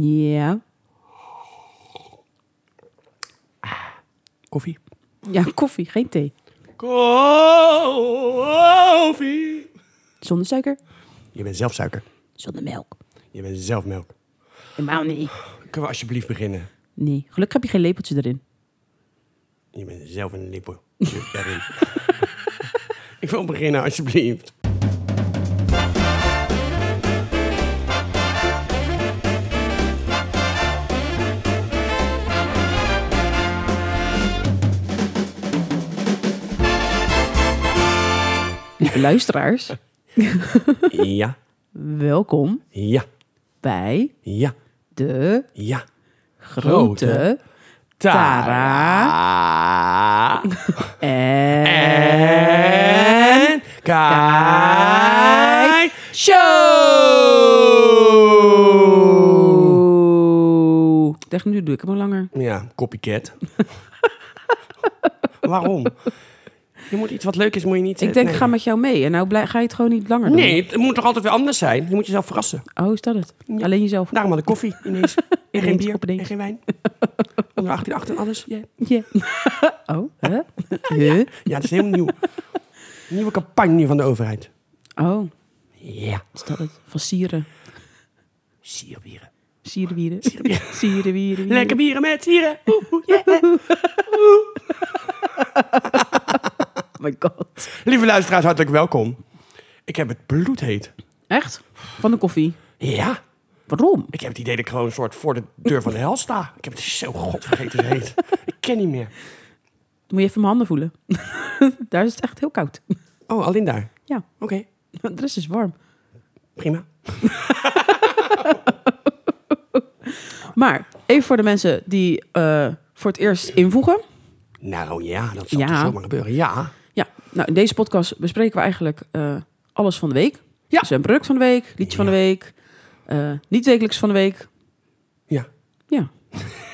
Ja. Koffie. Ja, koffie, geen thee. Koffie. Zonder suiker, Je bent zelf suiker. zonder melk. Je bent zelf melk. Helemaal niet. Kunnen we alsjeblieft beginnen? Nee, gelukkig heb je geen lepeltje erin. Je bent zelf een lippen. daarin. Ik wil beginnen, alsjeblieft. Luisteraars, Ja, welkom ja, bij ja, de ja. grote Tara en En kijk show. Echt, nu doe ik hem al langer. Ja, copycat. Waarom? Je moet iets wat leuk is, moet je niet... Ik eh, denk, nee. ik ga met jou mee. En nou blij, ga je het gewoon niet langer doen. Nee, het moet toch altijd weer anders zijn? Je moet jezelf verrassen. Oh, is dat het? Alleen jezelf. Daarom had ik koffie ineens. En geen bier, en geen wijn. Onder 18, 8 en alles. Ja, Ja. Oh, hè? Huh? ja dat is helemaal nieuw. Nieuwe campagne van de overheid. Oh, Ja, is dat het? Van sieren. sierbieren. Sierenwieren. wieren. Lekker bieren met sieren. Oeh, oeh, yeah. My god. Lieve luisteraars, hartelijk welkom. Ik heb het bloedheet. Echt? Van de koffie. Ja, Waarom? ik heb het idee dat ik gewoon een soort voor de deur van de hel sta. Ik heb het zo godvergeten heet. Ik ken niet meer. Moet je even mijn handen voelen. Daar is het echt heel koud. Oh, alleen daar. Ja, Oké, de rest is warm. prima. Maar even voor de mensen die eh, voor het eerst invoegen. Nou ja, dat zal Ja. toch zomaar gebeuren. Ja. Nou in deze podcast bespreken we eigenlijk eh, alles van de week. Ja. Dus een product van de week, liedje van de week, eh, niet wekelijks van de week. Ja. Ja.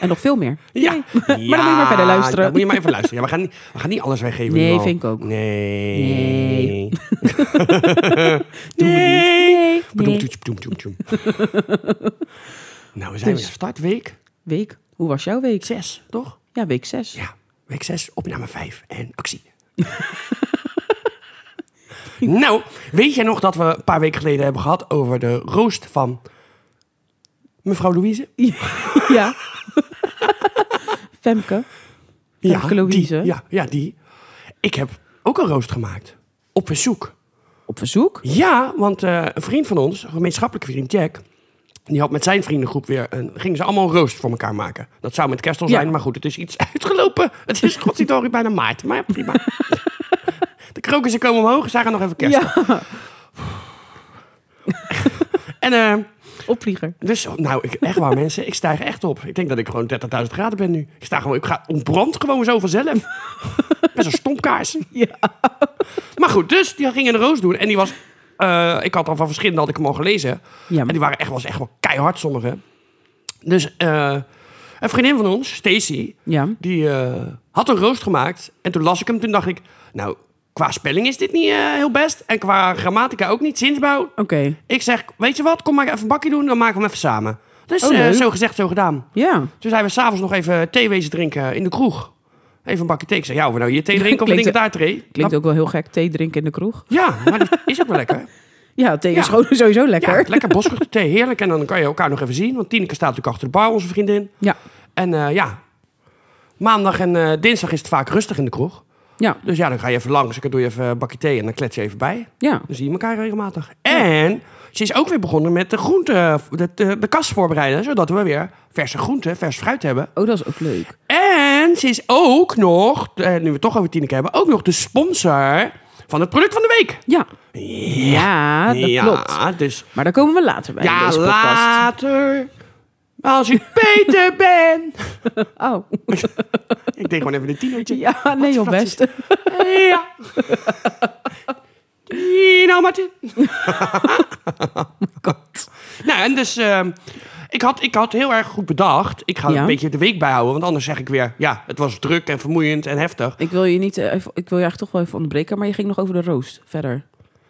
En nog veel meer. Ja. Maar dan moet je maar verder luisteren. Dan moet je maar even luisteren. Ja, we, gaan niet, we gaan niet alles weggeven. Nee, vind ik ook. Nee. Nee. Niet. Nee. Nee. Nou, we zijn Dus. weer gestart. Week Week. Hoe was jouw week? 6, toch? Ja, week 6. Ja, week 6, opname 5 en actie. nou, weet jij nog dat we een paar weken geleden hebben gehad over de roost van mevrouw Louise? Ja. Femke. Femke Louise. Die, ja, ja, die. Ik heb ook een roost gemaakt. Op verzoek. Op verzoek. Ja, want eh, een vriend van ons, een gemeenschappelijke vriend Jack... die had met zijn vriendengroep weer... Een, gingen ze allemaal een roost voor elkaar maken. Dat zou met kerst al Ja. zijn, maar goed, het is iets uitgelopen. Het is godzijdank bijna maart, maar ja, prima. De krokussen komen omhoog, zagen nog even kerst. Ja. En eh, Opvlieger. dus, nou, ik, echt waar mensen, ik stijg echt op. Ik denk dat ik gewoon 30.000 graden ben nu. Ik sta gewoon, ik ga ontbrand gewoon zo vanzelf. Met zo'n stompkaars. Ja. Maar goed, dus die ging een roos doen. En die was, eh, ik had al van verschillende, had ik hem al gelezen. Ja, En die waren echt, was echt wel keihard, sommige. Dus eh, een vriendin van ons, Stacy, Ja. die eh, had een roost gemaakt. En toen las ik hem, toen dacht ik, nou, qua spelling is dit niet heel best. En qua grammatica ook niet, zinsbouw. Oké. Ik zeg, weet je wat, kom maar even een bakje doen, dan maken we hem even samen. Dus Oh, zo gezegd, zo gedaan. Ja. Toen zijn we s'avonds nog even thee wezen drinken in de kroeg. Even een bakje thee. Ik zeg, ja, of we nou hier thee drinken of we drinken daar thee. Klinkt ook wel heel gek. Thee drinken in de kroeg. Ja, maar dat is ook wel lekker. Ja, thee is Ja. gewoon sowieso lekker. Ja, lekker bosvruchten thee, heerlijk. En dan kan je elkaar nog even zien. Want Tineke staat natuurlijk achter de bar, onze vriendin. Ja. En eh, ja, maandag en eh, dinsdag is het vaak rustig in de kroeg. Ja. Dus ja, dan ga je even langs. Dan doe je even een bakje thee en dan klets je even bij. Ja. Dan zie je elkaar regelmatig. En ze is ook weer begonnen met de groente, de, de, de kast voorbereiden. Zodat we weer verse groenten, vers fruit hebben. Oh, dat is ook leuk. En ze is ook nog, eh, nu we het toch over Tineke hebben, ook nog de sponsor van het product van de week. Ja. Ja, dat klopt. dus Maar daar komen we later bij in ja, deze podcast. later. Als ik beter ben. Oh. Ik deed gewoon even een tienertje. Ja, nee joh, best. Ja. Tino Martin. Nou, en dus... ehm, ik, had, ik had heel erg goed bedacht. Ik ga Ja. een beetje de week bijhouden. Want anders zeg ik weer... Ja, het was druk en vermoeiend en heftig. Ik wil je niet, eh, even, ik wil je eigenlijk toch wel even onderbreken, maar je ging nog over de roost verder.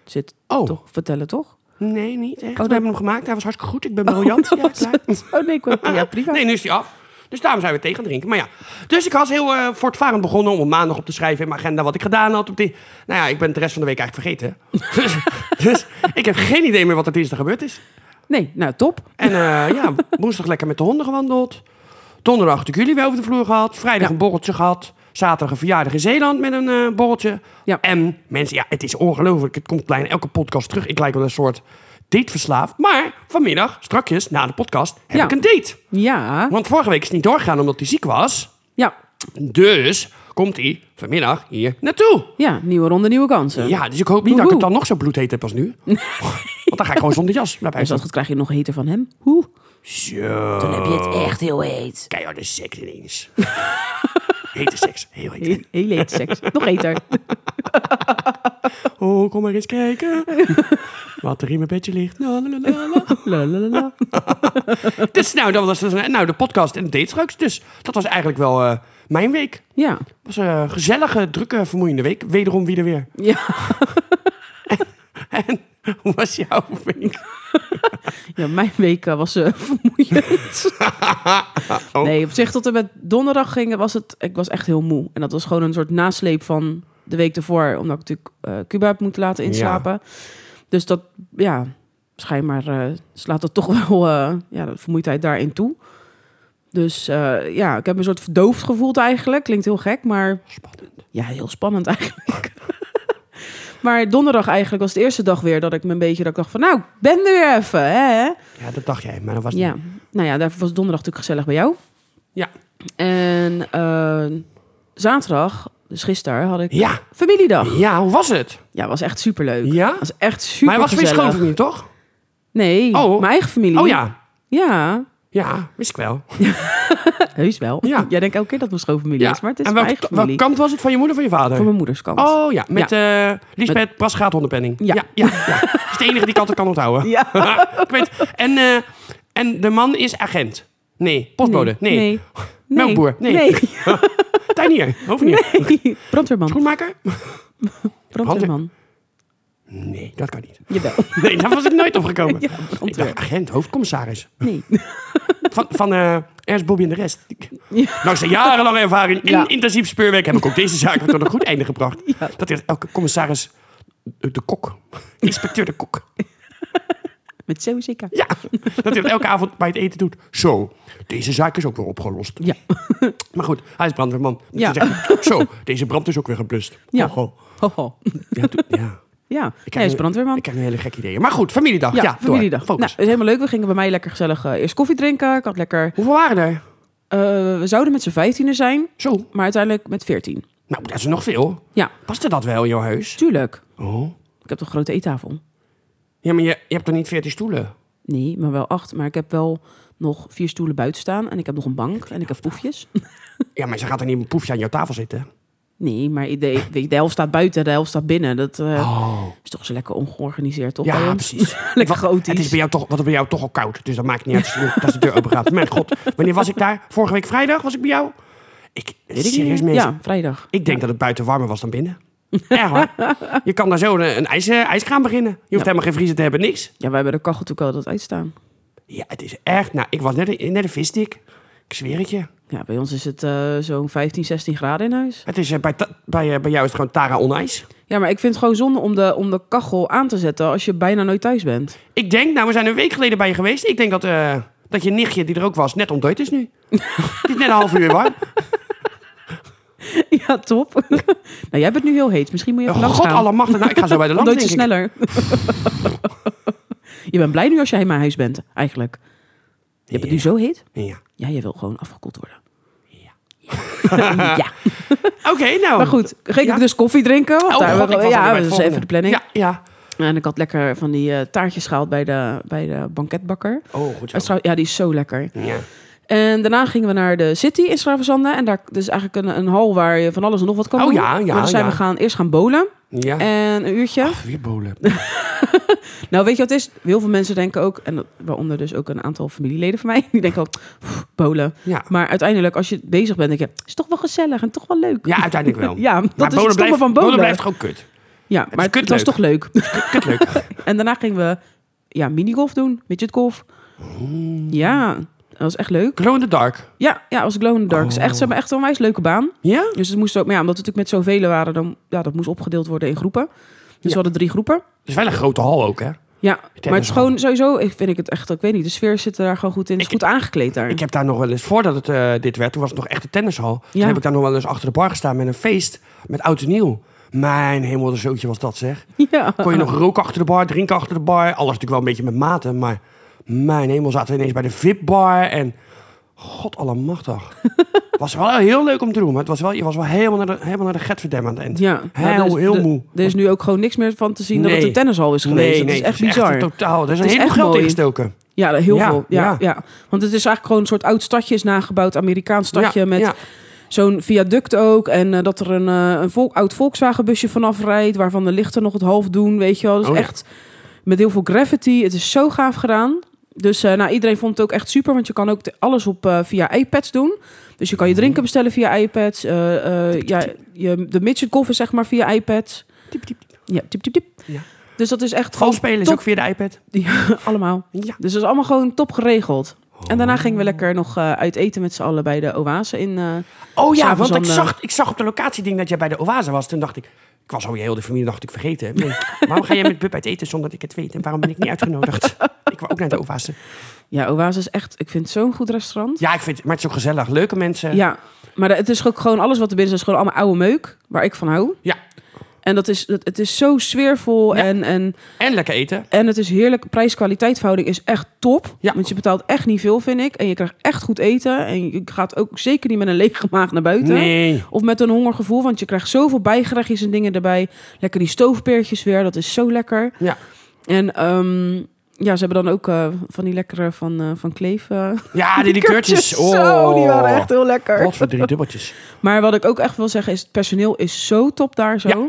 Zit Oh. toch vertellen, toch? Nee, niet echt. dat- We hebben hem gemaakt. Hij was hartstikke goed. Ik ben briljant. Ja, klaar. Oh nee, ik wou- ja, privé. Nee, nu is hij af. Dus daarom zijn we tegen drinken. Maar ja, dus ik was heel eh, voortvarend begonnen om op maandag op te schrijven in mijn agenda wat ik gedaan had. Op die... Nou ja, ik ben het de rest van de week eigenlijk vergeten. dus, dus ik heb geen idee meer wat er dinsdag gebeurd is. Nee, nou top. En eh, ja, woensdag lekker met de honden gewandeld. Donderdag de jullie weer over de vloer gehad. Vrijdag Ja. een borreltje gehad. Zaterdag een verjaardag in Zeeland met een eh, borreltje. Ja. En mensen, ja, het is ongelooflijk. Het komt bijna elke podcast terug. Ik lijk wel een soort dateverslaafd. Maar vanmiddag, strakjes, na de podcast, heb Ja. ik een date. Ja. Want vorige week is het niet doorgegaan omdat hij ziek was. Ja. Dus komt hij vanmiddag hier naartoe. Ja, nieuwe ronde, nieuwe kansen. Ja, dus ik hoop niet dat ik Woehoe. het dan nog zo bloedheet heb als nu. Want dan ga ik gewoon zonder jas naar Als buiten. dat goed krijg je nog heter van hem. Hoe? Zo. Dan heb je het echt heel heet. Keiharde seks ineens. Hete seks. Heel heet. Heel, heel heet seks. Nog heter. Oh, kom maar eens kijken. Wat er in mijn bedje ligt. La, la, la, la, la. Lalalala. Dus nou, dat was dus, nou, de podcast en de date straks. Dus dat was eigenlijk wel eh, mijn week. Ja. Het was een gezellige, drukke, vermoeiende week. Wederom wie er weer. Ja. En hoe was jouw week? ja, mijn week eh, was eh, vermoeiend. Oh. Nee, op zich tot en met donderdag ging, was het... Ik was echt heel moe. En dat was gewoon een soort nasleep van de week ervoor. Omdat ik natuurlijk eh, Cuba heb moeten laten inslapen. Dus dat, ja, schijnbaar eh, slaat het toch wel ja, de vermoeidheid daarin toe. Dus ja, ik heb me een soort verdoofd gevoeld eigenlijk. Klinkt heel gek, maar Spannend. ja, heel spannend eigenlijk. Maar donderdag eigenlijk was de eerste dag weer dat ik me een beetje dat ik dacht van nou, ik ben er weer even, hè? Ja, dat dacht jij, maar dat was Ja, niet. nou ja, daarvoor was donderdag natuurlijk gezellig bij jou. Ja. En eh, zaterdag, dus gisteren, had ik Ja. familiedag. Ja, hoe was het? Ja, was echt superleuk. Ja? was echt super Maar hij was weer schoonfamilie, toch? Nee, Oh. mijn eigen familie. Oh ja. Ja, Ja, wist ik wel. heus wel. Ja. Jij denkt elke keer dat het mijn schoonfamilie Ja. is, maar het is en mijn welke, eigen welke familie. kant was het? Van je moeder of van je vader? Van mijn moeders kant. Oh ja, met eh Lisbeth Brasgaat hondenpenning. Ja. ja, ja, ja. Dat is de enige die ik altijd kan onthouden. Ja. ik weet. En, eh, en de man is agent. Nee, postbode. Nee. Nee. Melkboer. Nee. Nee. Tuinier. Hovenier. nee. Brandweerman. Schoenmaker? Brandweerman. Nee, dat kan niet. Jawel. Nee, daar was ik nooit op gekomen. Ja, ik dacht agent, hoofdcommissaris. Nee. Van, van eh Ernst Bobby en de rest. Ja. Dankzij jarenlange ervaring in Ja. intensief speurwerk heb ik ook deze zaak tot een goed einde gebracht. Ja. Dat heeft elke commissaris de, kok, inspecteur de kok, Met zo zeker. ja, dat hij dat elke avond bij het eten doet. Zo, deze zaak is ook weer opgelost. Ja. Maar goed, hij is brandweerman. Dus Ja. zegt zo, deze brand is ook weer geblust. Ja. Ho, ho. Ja. Ja, Ik hij is brandweerman. Ik krijg nu hele gekke ideeën. Maar goed, familiedag. Ja, familiedag. Nou, Focus. het is helemaal leuk. We gingen bij mij lekker gezellig eh, eerst koffie drinken. Ik had lekker... Hoeveel waren er? eh, we zouden met z'n vijftienen zijn, Zo, maar uiteindelijk met veertien. nou, dat is nog veel. Ja, Paste dat wel in jouw huis? tuurlijk. Oh. Ik heb toch een grote eettafel? Ja, maar je, je hebt toch niet veertien stoelen? Nee, maar wel acht. Maar ik heb wel nog vier stoelen buiten staan. En ik heb nog een bank. En ik heb poefjes. Ja, maar ze gaat er niet een poefje aan jouw tafel zitten. Nee, maar de, de, de helft staat buiten, de helft staat binnen. Dat eh, Oh. is toch zo lekker ongeorganiseerd, toch? Ja, precies. lekker chaotisch. Het is bij jou toch, wat bij jou toch al koud, dus dat maakt niet uit als de- deur open gaat. Mijn god, wanneer was ik daar? Vorige week vrijdag was ik bij jou? Ik, Weet ik niet serieus mensen, Ja, vrijdag. ik denk dat het buiten warmer was dan binnen. Erg hoor. Je kan daar zo een, een ijs, ijskraan beginnen. Je hoeft Ja. helemaal geen vriezer te hebben, niks. Ja, wij hebben de kachel natuurlijk altijd uitstaan. Ja, het is echt, nou, ik was net net een visdik. Ik zweer het je. Ja, bij ons is het eh, zo'n 15, 16 graden in huis. Het is, eh, bij, bij, eh, bij jou is het gewoon Tara on ijs. Ja, maar ik vind het gewoon zonde om de, om de kachel aan te zetten als je bijna nooit thuis bent. Ik denk, nou, we zijn een week geleden bij je geweest. Ik denk dat, dat je nichtje, die er ook was, net ontdooid is nu. die is net een half uur warm. Ja, top. nou, jij bent nu heel heet. Misschien moet je even langs God gaan. allemachtig. Nou, ik ga zo bij de zo denk sneller. je bent blij nu als jij in mijn huis bent, eigenlijk. Je hebt het nu zo heet? Ja. Ja, je wil gewoon afgekoeld worden. Ja. ja. Oké, nou. Maar goed, ging Ja. ik dus koffie drinken. Want Oh, daar God, alweer ja, dat is even de planning. Ja, ja. En ik had lekker van die eh, taartjes gehaald bij de, bij de banketbakker. Oh, goed zo. Ja, die is zo lekker. Ja. En daarna gingen we naar de City in Stravenzande. En daar is eigenlijk een, een hal waar je van alles en nog wat kan Oh doen. ja, ja, Maar dan zijn ja. we gaan eerst gaan bowlen. ja. En een uurtje. Ach, weer bolen. Nou, weet je wat het is? Heel veel mensen denken ook, en waaronder dus ook een aantal familieleden van mij, die denken ook, "Pff, bowlen. Ja. Maar uiteindelijk, als je bezig bent, denk je, is toch wel gezellig en toch wel leuk. ja, uiteindelijk wel. Ja, dat maar is het stomme blijft, van bowlen. blijft gewoon kut. Ja, maar is het, het was toch leuk. Kut leuk. en daarna gingen we ja, minigolf doen, midgetgolf. Mm. Ja, dat was echt leuk. Glow in the dark. Ja, ja, als glow in the dark. Het is echt, ze hebben echt een onwijs leuke baan. Ja? Dus het moest ook, maar ja, omdat we natuurlijk met zoveel waren, dan ja, dat moest opgedeeld worden in groepen. Dus Ja. we hadden drie groepen. Het is wel een grote hal ook, hè? Ja, maar het is gewoon sowieso, ik vind ik het echt, ik weet niet, de sfeer zit daar gewoon goed in. Het is Ik- goed aangekleed daar. Ik heb daar nog wel eens, voordat het eh, dit werd, toen was het nog echt een tennishal. Toen Ja. heb ik daar nog wel eens achter de bar gestaan met een feest met oud en nieuw. Mijn hemel, de zootje was dat zeg. ja. Kon je nog roken achter de bar, drinken achter de bar. Alles natuurlijk wel een beetje met mate, maar mijn hemel zaten we ineens bij de VIP-bar en god allemachtig. Het was wel heel leuk om te doen, maar het was wel, je was wel helemaal naar de, helemaal naar de Getverdem aan het eind. Ja, Heel, dus heel moe. Er is nu ook gewoon niks meer van te zien dat het een tennishal is geweest. Nee, dat nee, is echt bizar. totaal. Er is een Het is heleboel echt geld mooi. ingestoken. Ja, heel Ja, veel. Ja, ja. ja. Want het is eigenlijk gewoon een soort oud stadje is nagebouwd, Amerikaans stadje Ja, met zo'n viaduct ook. En eh, dat er een, eh, een volk, oud Volkswagenbusje vanaf rijdt, waarvan de lichten nog het half doen, weet je wel. Dus Oh echt met heel veel gravity. Het is zo gaaf gedaan. Dus eh, nou, iedereen vond het ook echt super, want je kan ook alles op eh, via iPads doen. Dus je kan je Mhm. drinken bestellen via iPads. eh, ja, je, de midget golf is zeg maar via iPads. Tip, tip. Ja, tip, tip, tip. Ja. Dus dat is echt gewoon spelen is top. ook via de iPad. allemaal. Ja. Dus dat is allemaal gewoon top geregeld. En daarna gingen we lekker nog uit eten met z'n allen bij de Oase in... Oh ja, want ik zag, ik zag op de locatieding dat jij bij de Oase was. Toen dacht ik, ik was alweer heel de familie dacht ik vergeten. Nee, waarom ga jij met Bub uit eten zonder dat ik het weet? En waarom ben ik niet uitgenodigd? ik wil ook naar de Oase. ja, Oase is echt... Ik vind het zo'n goed restaurant. Ja, ik vind maar het is ook gezellig. Leuke mensen. Ja, maar het is ook gewoon alles wat er binnen is, is gewoon allemaal oude meuk, waar ik van hou. Ja. En dat is, dat, het is zo sfeervol Ja. en, en, En lekker eten. en het is heerlijk. Prijs-kwaliteit verhouding is echt top. Ja. Want je betaalt echt niet veel, vind ik. En je krijgt echt goed eten. En je gaat ook zeker niet met een lege maag naar buiten. Nee. Of met een hongergevoel, want je krijgt zoveel bijgerechtjes en dingen erbij. Lekker die stoofpeertjes weer, dat is zo lekker. Ja. En ehm, ja, ze hebben dan ook eh, van die lekkere van, eh, van Kleef. eh, Ja, die liqueurtjes. Oh. Zo, die waren echt heel lekker. Wat voor drie dubbeltjes. Maar wat ik ook echt wil zeggen is, het personeel is zo top daar zo. Ja,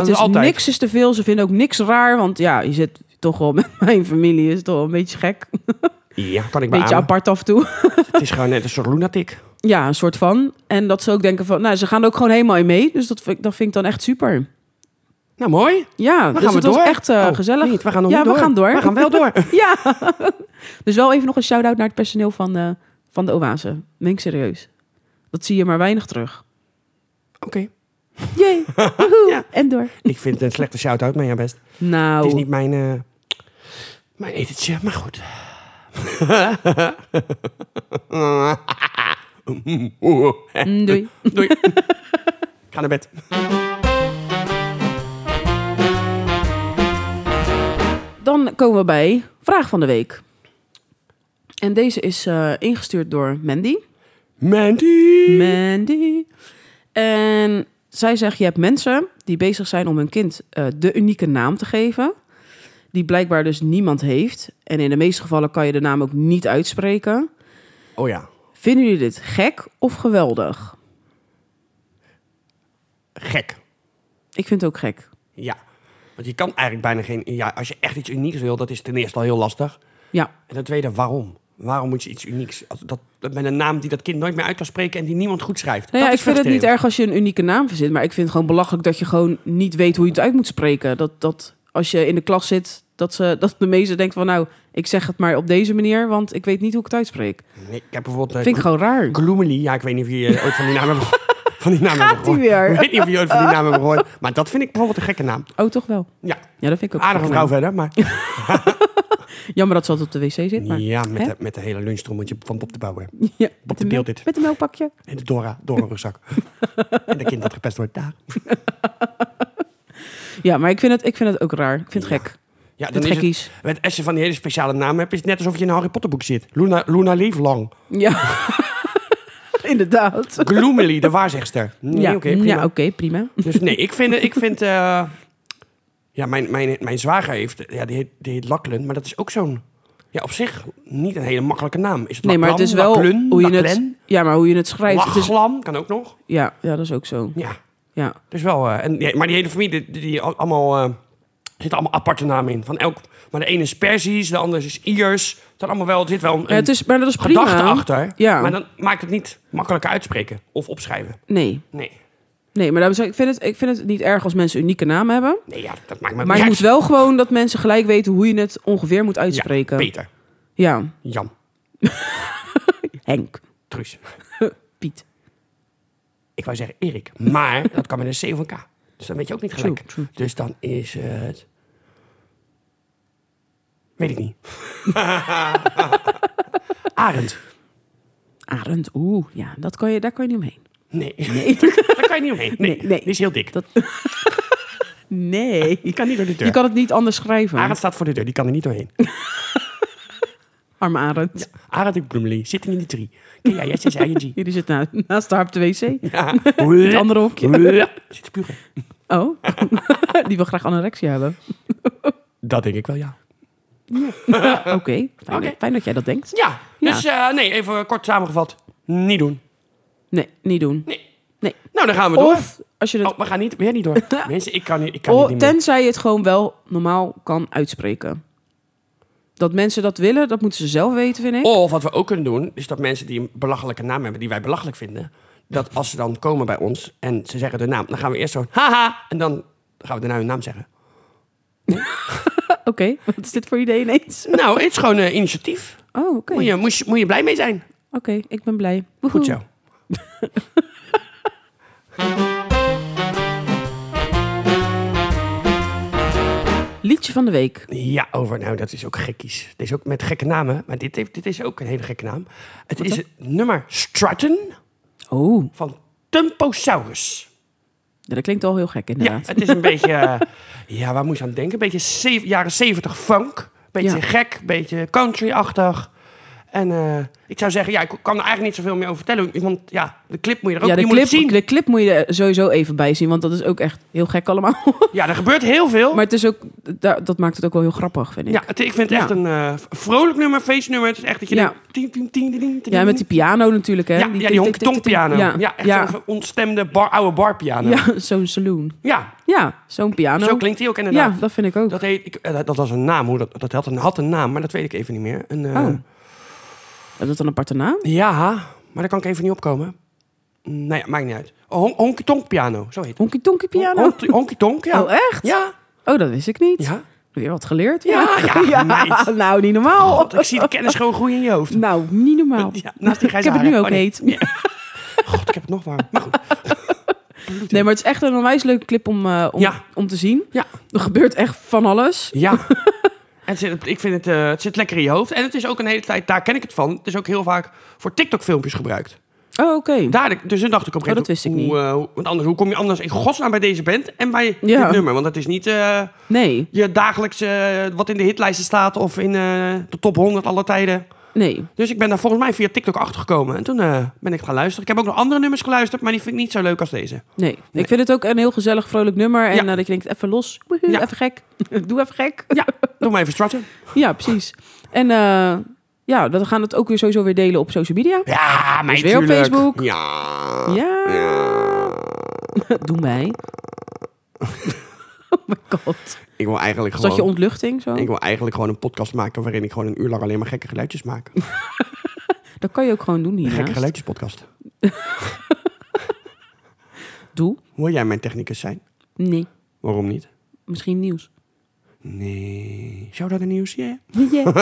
het is altijd. niks is te veel. Ze vinden ook niks raar, want ja, je zit toch wel met mijn familie, is toch wel een beetje gek. Ja, kan ik Een beetje beamen. apart af en toe. Het is gewoon net een soort lunatic. Ja, een soort van. En dat ze ook denken van, nou, ze gaan er ook gewoon helemaal in mee. Dus dat vind, ik- dat vind ik dan echt super. Nou, mooi. Ja, Dan dus gaan we het door. was echt eh, Oh, gezellig. niet, we gaan nog ja, niet we door. gaan door. We gaan wel door. ja. dus wel even nog een shout-out naar het personeel van de, van de Oase. Ik serieus. Dat zie je maar weinig terug. Oké. Jee. Ja. En door. Ik vind het een slechte shout-out, maar ja, best. Nou, Het is niet mijn, eh, mijn etentje, maar goed. mm, doei. Doei. Ga naar bed. Dan komen we bij vraag van de week. En deze is eh, ingestuurd door Mandy. Mandy. Mandy. En zij zegt, je hebt mensen die bezig zijn om hun kind eh, de unieke naam te geven. Die blijkbaar dus niemand heeft. En in de meeste gevallen kan je de naam ook niet uitspreken. Oh ja, Vinden jullie dit gek of geweldig? gek. Ik vind het ook gek. Ja. Want je kan eigenlijk bijna geen... Ja, als je echt iets unieks wil, dat is ten eerste al heel lastig. Ja, En ten tweede, waarom? Waarom moet je iets unieks... Dat, dat met een naam die dat kind nooit meer uit kan spreken en die niemand goed schrijft. nou ja, dat ik vind het niet erg als je een unieke naam verzint. Maar ik vind het gewoon belachelijk dat je gewoon niet weet hoe je het uit moet spreken. Dat, dat als je in de klas zit, dat, ze, dat de meeste denkt van... nou, ik zeg het maar op deze manier, want ik weet niet hoe ik het uitspreek. Nee, ik heb bijvoorbeeld... eh, vind ik gewoon raar. Gloomily, ja, ik weet niet of je eh, ooit van die naam hebt van die naam Gaat hebt gehoord. ie weer? Ik weet niet of je ooit van die naam hebt gehoord. Maar dat vind ik bijvoorbeeld een gekke naam. Oh, toch wel? Ja, Ja, dat vind ik ook aardige vrouw verder, maar... Jammer dat ze altijd op de wc zit, maar... Ja, met Hè? de, met de hele lunchtrommeltje van Bob de Bouwer. Ja, Bob de Beeld dit. Met een melkpakje. En de Dora, Dora rugzak. en de kind dat gepest wordt daar. Ja, maar ik vind het, ik vind het ook raar. Ik vind het Ja. gek. Ja, Het dan is het, met- je van die hele speciale naam hebt, is het net alsof je in een Harry Potter boek zit. Luna, Luna Leeflang. Ja. Inderdaad. Gloomily, de waarzegster. Nee, ja, oké, prima. ja, oké, prima. Dus nee, ik vind... Ik vind eh, ja, mijn, mijn, mijn zwager heeft... Ja, die heet, die heet Lachlan, maar dat is ook zo'n... Ja, op zich niet een hele makkelijke naam. Is het Nee, maar het is Lachlan, wel Lachlan, hoe je het... Lachlan? Ja, maar hoe je het schrijft. Het is, Lachlan, kan ook nog. ja, ja, dat is ook zo. Ja, Ja. dus wel... eh, en, ja, maar die hele familie, die, die al- allemaal... eh, zitten allemaal aparte namen in. Van elk, maar de ene is Persisch, de andere is Iers. Het, zijn allemaal wel, er zit wel een, Ja, het is, maar dat is prima. gedachte achter. Ja. Maar dan maakt het niet makkelijker uitspreken of opschrijven. Nee. Nee. Nee, maar daarom ik, vind het, ik vind het niet erg als mensen unieke namen hebben. Nee, ja, dat maakt me Maar je niet moet wel gewoon dat mensen gelijk weten hoe je het ongeveer moet Ja, uitspreken. Peter, Ja, Jan, Henk, Truus. Piet. Ik wou zeggen Erik, maar dat kan met een C of een K. Dus dan weet je ook niet True, gelijk. true. Dus dan is het... Weet ik niet. Arend. Arend, oeh, ja, dat kan je, daar kan je niet omheen. Nee, daar kan je niet omheen. Nee, Nee, nee. die is heel dik. Dat- Nee, Die kan niet door de deur. je kan het niet anders schrijven. Arend staat voor de deur, die kan er niet doorheen. Arme Arend. Arend en Brumley, zitting in die tree. Ken jij, jij zei ING. Jullie zit na, naast haar op de wc. Ja. Het andere hokje. Zit te spugen. Oh, die wil graag anorexia hebben. Dat denk ik wel, ja. Oké, fijn, dat jij dat denkt. Ja, Ja. dus eh, nee, even kort samengevat. Niet doen. Nee, niet doen. Nee. Nee. Nou, dan gaan we door. Of als je het... Oh, we gaan niet, weer niet door. Mensen, ik kan niet, ik kan Oh, niet meer. tenzij je het gewoon wel normaal kan uitspreken. Dat mensen dat willen, dat moeten ze zelf weten, vind ik. Of wat we ook kunnen doen, is dat mensen die een belachelijke naam hebben, die wij belachelijk vinden, dat als ze dan komen bij ons en ze zeggen de naam, dan gaan we eerst zo, haha, en dan gaan we daarna hun naam zeggen. Oké, wat is dit voor idee ineens? Nou, het is gewoon een initiatief. Oh, oké. Moet, je, moet, je, moet je blij mee zijn. Oké, ik ben blij. Woehoe. Goed zo. Liedje van de week. Ja, over, nou dat is ook gekkies. Dit is ook met gekke namen, maar dit, heeft, dit is ook een hele gekke naam. Het is het nummer Strutton Oh, van Tumposaurus. ja, dat klinkt al heel gek Ja, inderdaad. het is een beetje, eh, ja, waar moet je aan denken? Een beetje zeven- jaren zeventig funk. Beetje Ja. gek, beetje country-achtig. En eh, ik zou zeggen, ja, ik kan er eigenlijk niet zoveel meer over vertellen. Want ja, de clip moet je er ook Ja, de moet clip, zien. de clip moet je er sowieso even bij zien, want dat is ook echt heel gek allemaal. Ja, er gebeurt heel veel. maar het is ook, da- dat maakt het ook wel heel grappig, vind ik. ja, het, ik vind het Ja. echt een eh, vrolijk nummer, feestnummer. Het is echt dat je Ja. denkt... Tien, tien, tien, tien, tien, tien, Ja, met die piano natuurlijk, hè? Ja, ja, die honky-tonk tik, tik. piano. Ja, Ja, echt ja. zo'n ontstemde bar, oude barpiano. Ja, zo'n saloon. ja, Ja, zo'n piano. zo klinkt die ook inderdaad. Ja, dat vind ik ook. Dat, heet, ik, eh, dat- dat was een naam, hoe dat, dat had, een, had een naam, maar dat weet ik even niet meer. Een, Oh. Is dat een aparte naam? Ja, maar daar kan ik even niet opkomen. Nee, maakt niet uit. Oh, hon- honky Tonk Piano, zo heet het. Honky Tonky piano? Honky, honky Tonk, ja. Oh, echt? Ja, Oh, dat wist ik niet. ja. Weer wat geleerd. Ja, ja, nou, niet normaal. God, ik zie de kennis gewoon groeien in je hoofd. Nou, niet normaal. Ja, naast die ik heb het nu ook Oh, nee. heet. Ja. God, ik heb het nog warm. Maar goed. Nee, maar het is echt een onwijs leuke clip om, eh, om, Ja. om te zien. Ja. Er gebeurt echt van alles. Ja. En het zit, ik vind het, eh, het zit lekker in je hoofd. En het is ook een hele tijd, daar ken ik het van. Het is ook heel vaak voor TikTok-filmpjes gebruikt. Oh, oké. Daar, dus toen dacht ik op een Oh, dat wist ik hoe, eh, hoe- want anders, hoe kom je anders in godsnaam bij deze band en bij Ja. dit nummer? Want het is niet eh, Nee, je dagelijks eh, wat in de hitlijsten staat of in eh, de top 100 alle tijden. Nee. Dus ik ben daar volgens mij via TikTok achtergekomen. En toen eh, ben ik gaan luisteren. Ik heb ook nog andere nummers geluisterd, maar die vind ik niet zo leuk als deze. Nee. Ik vind het ook een heel gezellig, vrolijk nummer. En Ja. eh, dat je denkt, even los. Woehoe, Ja. Even gek. Doe even gek. Ja, doe maar even strutten. Ja, precies. En eh, ja, dan gaan we het ook weer sowieso weer delen op social media. Ja, mij Dus weer op. Facebook. Ja. Ja. Doe mij. oh my god. Ik wil eigenlijk Is dat je gewoon... ontluchting zo? Ik wil eigenlijk gewoon een podcast maken waarin ik gewoon een uur lang alleen maar gekke geluidjes maak. Dat kan je ook gewoon doen Een hiernaast. gekke geluidjespodcast. Doe. Wil jij mijn technicus zijn? Nee. Waarom niet? Misschien nieuws. Nee. Zou dat een nieuws? Ja. Yeah.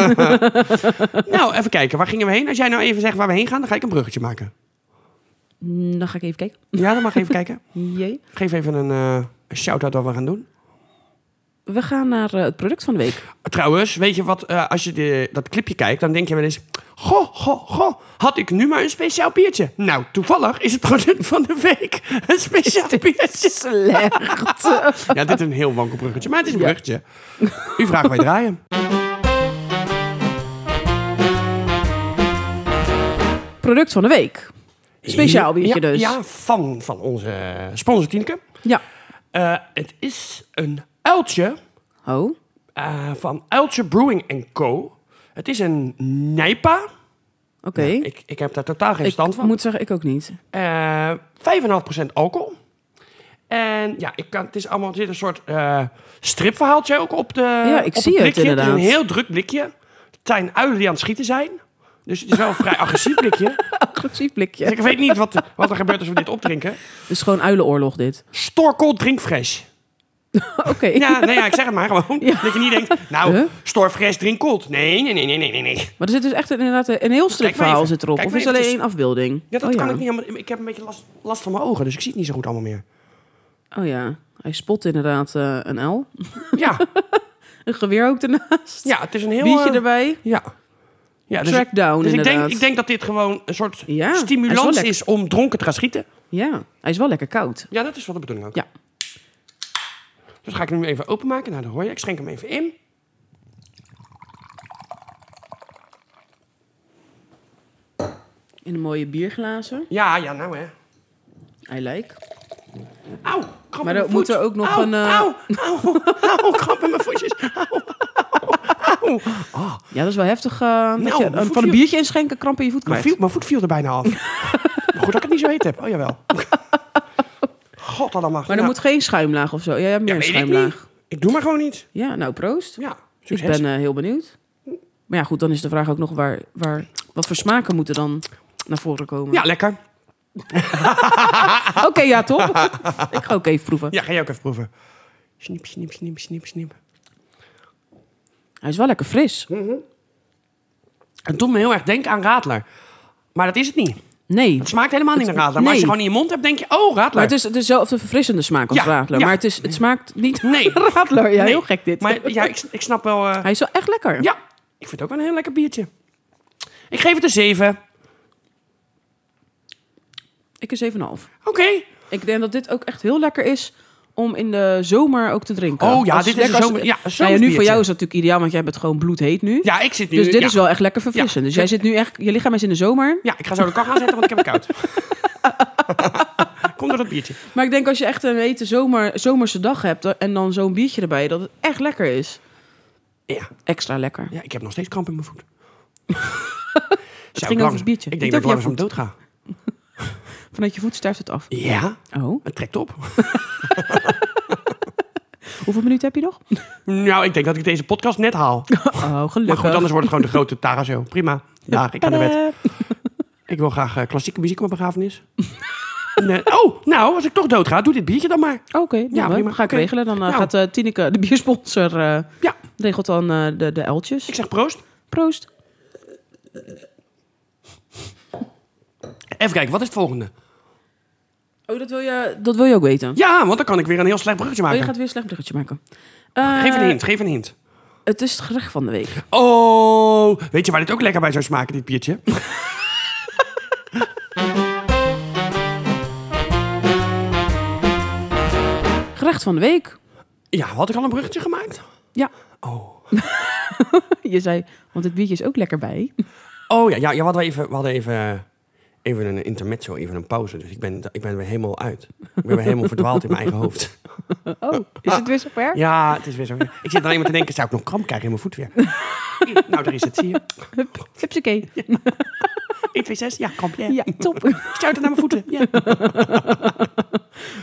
nou, even kijken. Waar gingen we heen? Als jij nou even zegt waar we heen gaan, dan ga ik een bruggetje maken. Mm, dan ga ik even kijken. Ja, dan mag je even kijken. Jee. Geef even een, een shout-out wat we gaan doen. We gaan naar eh, het product van de week. Trouwens, weet je wat? eh, als je de, dat clipje kijkt, dan denk je wel eens... Goh, goh, goh, had ik nu maar een speciaal biertje? Nou, toevallig is het product van de week een speciaal biertje. Slecht. Ja, dit is een heel wankel bruggetje, maar het is een Ja. bruggetje. U vraagt wij draaien. product van de week. Speciaal biertje ja, dus. Ja, van, van onze sponsor Tieneke. Ja. Eh, het is een uiltje Oh. van Uiltje Brewing Co. Het is een Nijpa. Oké. Ik, ik heb daar totaal geen Ik stand van. moet zeggen, ik ook niet. Eh 5,5% alcohol. En ja, ik kan, het is allemaal, er zit een soort eh, stripverhaaltje ook op de Ja, ik op zie het blikje. Het is inderdaad. een heel druk blikje. Het zijn uilen die aan het schieten zijn. Dus het is wel een vrij agressief blikje. Agressief blikje. Dus ik weet niet wat, wat er gebeurt als we dit opdrinken. Het is gewoon uilenoorlog dit. Storkold drinkfresh. Oké. Ja, nee, ja, ik zeg het maar gewoon. Ja. Dat je niet denkt, nou, Huh? storfresh drink koud. Nee, nee, nee, nee, nee, nee. Maar er zit dus echt inderdaad een heel maar strikverhaal even. zit erop. Kijk of is het alleen één afbeelding? Ja, dat oh, kan ja. ik niet helemaal. Ik heb een beetje last, last van mijn ogen, dus ik zie het niet zo goed allemaal meer. Oh ja, hij spot inderdaad eh, een L. Ja, Een geweer ook ernaast. ja het is een heel... Biertje eh, erbij. Ja. ja dus Trackdown dus ik denk, ik denk dat dit gewoon een soort Ja, is stimulans lekker. is om dronken te gaan schieten. Ja, hij is wel lekker koud. Ja, dat is wat de bedoeling ook. Ja. Dus ga ik hem nu even openmaken. Nou, dat hoor je. Ik schenk hem even in. In een mooie bierglazen. Ja, ja, nou hè. I like. Auw, krap Maar in mijn moet er ook nog Auw, een, eh, Auw, auw, auw, krap in mijn voetjes. Auw, auw, auw. Ja, dat is wel heftig. eh, Nou, je eh, voet van een biertje inschenken, kramp in je voet kwijt. mijn voet viel er bijna af. maar goed dat ik het niet zo heet heb. Oh, jawel. God, allemaal. Maar er moet geen schuimlaag of zo. Jij hebt meer ja, een weet ik schuimlaag. Ik doe maar gewoon niet. Ja, nou proost. Ja, Ik succes. ben eh, heel benieuwd. Maar ja, goed, dan is de vraag ook nog waar, waar, wat voor smaken moeten dan naar voren komen. Ja, lekker. Oké, ja, top. ik ga ook even proeven. Ja, ga jij ook even proeven. Snip, snip, snip, snip, snip. Hij is wel lekker fris. Het doet me heel erg denken aan radler. Maar dat is het niet. Nee, Het smaakt helemaal niet naar radler. Maar als je gewoon in je mond hebt, denk je, oh, radler. maar het is dezelfde verfrissende smaak als Ja, radler. ja. Maar het, is, het smaakt niet Nee. radler. Ja, Nee. heel gek dit. Maar ja, ik, ik snap wel... eh, Hij is wel echt lekker. ja, ik vind het ook wel een heel lekker biertje. Ik geef het een 7. Ik is 7,5. Oké. Ik denk dat dit ook echt heel lekker is om in de zomer ook te drinken. Oh ja, Als- dit is lekker zomer- ja, Nou ja, nu voor jou is dat natuurlijk ideaal, want jij bent gewoon bloedheet nu. Ja, ik zit nu... dus dit ja. is wel echt lekker verfrissend. Ja. Dus jij zit nu echt, je lichaam is in de zomer. Ja, ik ga zo de kach aanzetten, want ik heb het koud. Kom door dat biertje. Maar ik denk als je echt een hete zomer, zomerse dag hebt en dan zo'n biertje erbij, dat het echt lekker is. Ja. Extra lekker. ja, ik heb nog steeds kramp in mijn voet. Het ging over het biertje. Ik Niet denk dat ik langzaam jouw dood ga. Vanuit je voet sterft het af. Ja, Oh. het trekt op. Hoeveel minuten heb je nog? Nou, ik denk dat ik deze podcast net haal. Oh, gelukkig. Maar goed, anders wordt het gewoon de grote Tara Show. Prima. Dag, ik ga naar bed. Ik wil graag eh, klassieke muziek op mijn begrafenis. En, eh, oh, nou, als ik toch dood ga, doe dit biertje dan maar. Oké, ja, Ja, prima. Ga ik regelen. Dan eh, Nou. gaat eh, Tineke, de biersponsor, eh, Ja, regelt dan eh, de, de eltjes. ik zeg proost. Proost. Even kijken, wat is het volgende? Oh, dat wil je, dat wil je ook weten. Ja, want dan kan ik weer een heel slecht bruggetje Oh, maken. je gaat weer een slecht bruggetje maken. Geef een Eh, hint, geef een hint. Het is het gerecht van de week. Oh, weet je waar dit ook lekker bij zou smaken, dit biertje? Gerecht van de week. Ja, had ik al een bruggetje gemaakt? Ja. Oh. Je zei, want het biertje is ook lekker bij. Oh ja, ja, ja we hadden even, we hadden even, even een intermezzo, even een pauze. Dus ik ben, ik ben weer helemaal uit. Ik ben weer helemaal verdwaald in mijn eigen hoofd. Oh, is het weer zover? Ja, het is weer zo. Ik zit alleen maar te denken, zou ik nog kramp krijgen in mijn voet weer? nou, daar is het, zie je. Hup, hupsakee. 1, 2, 6, ja, kramp, ja. Ja, top. Stuit het naar mijn voeten. Ja.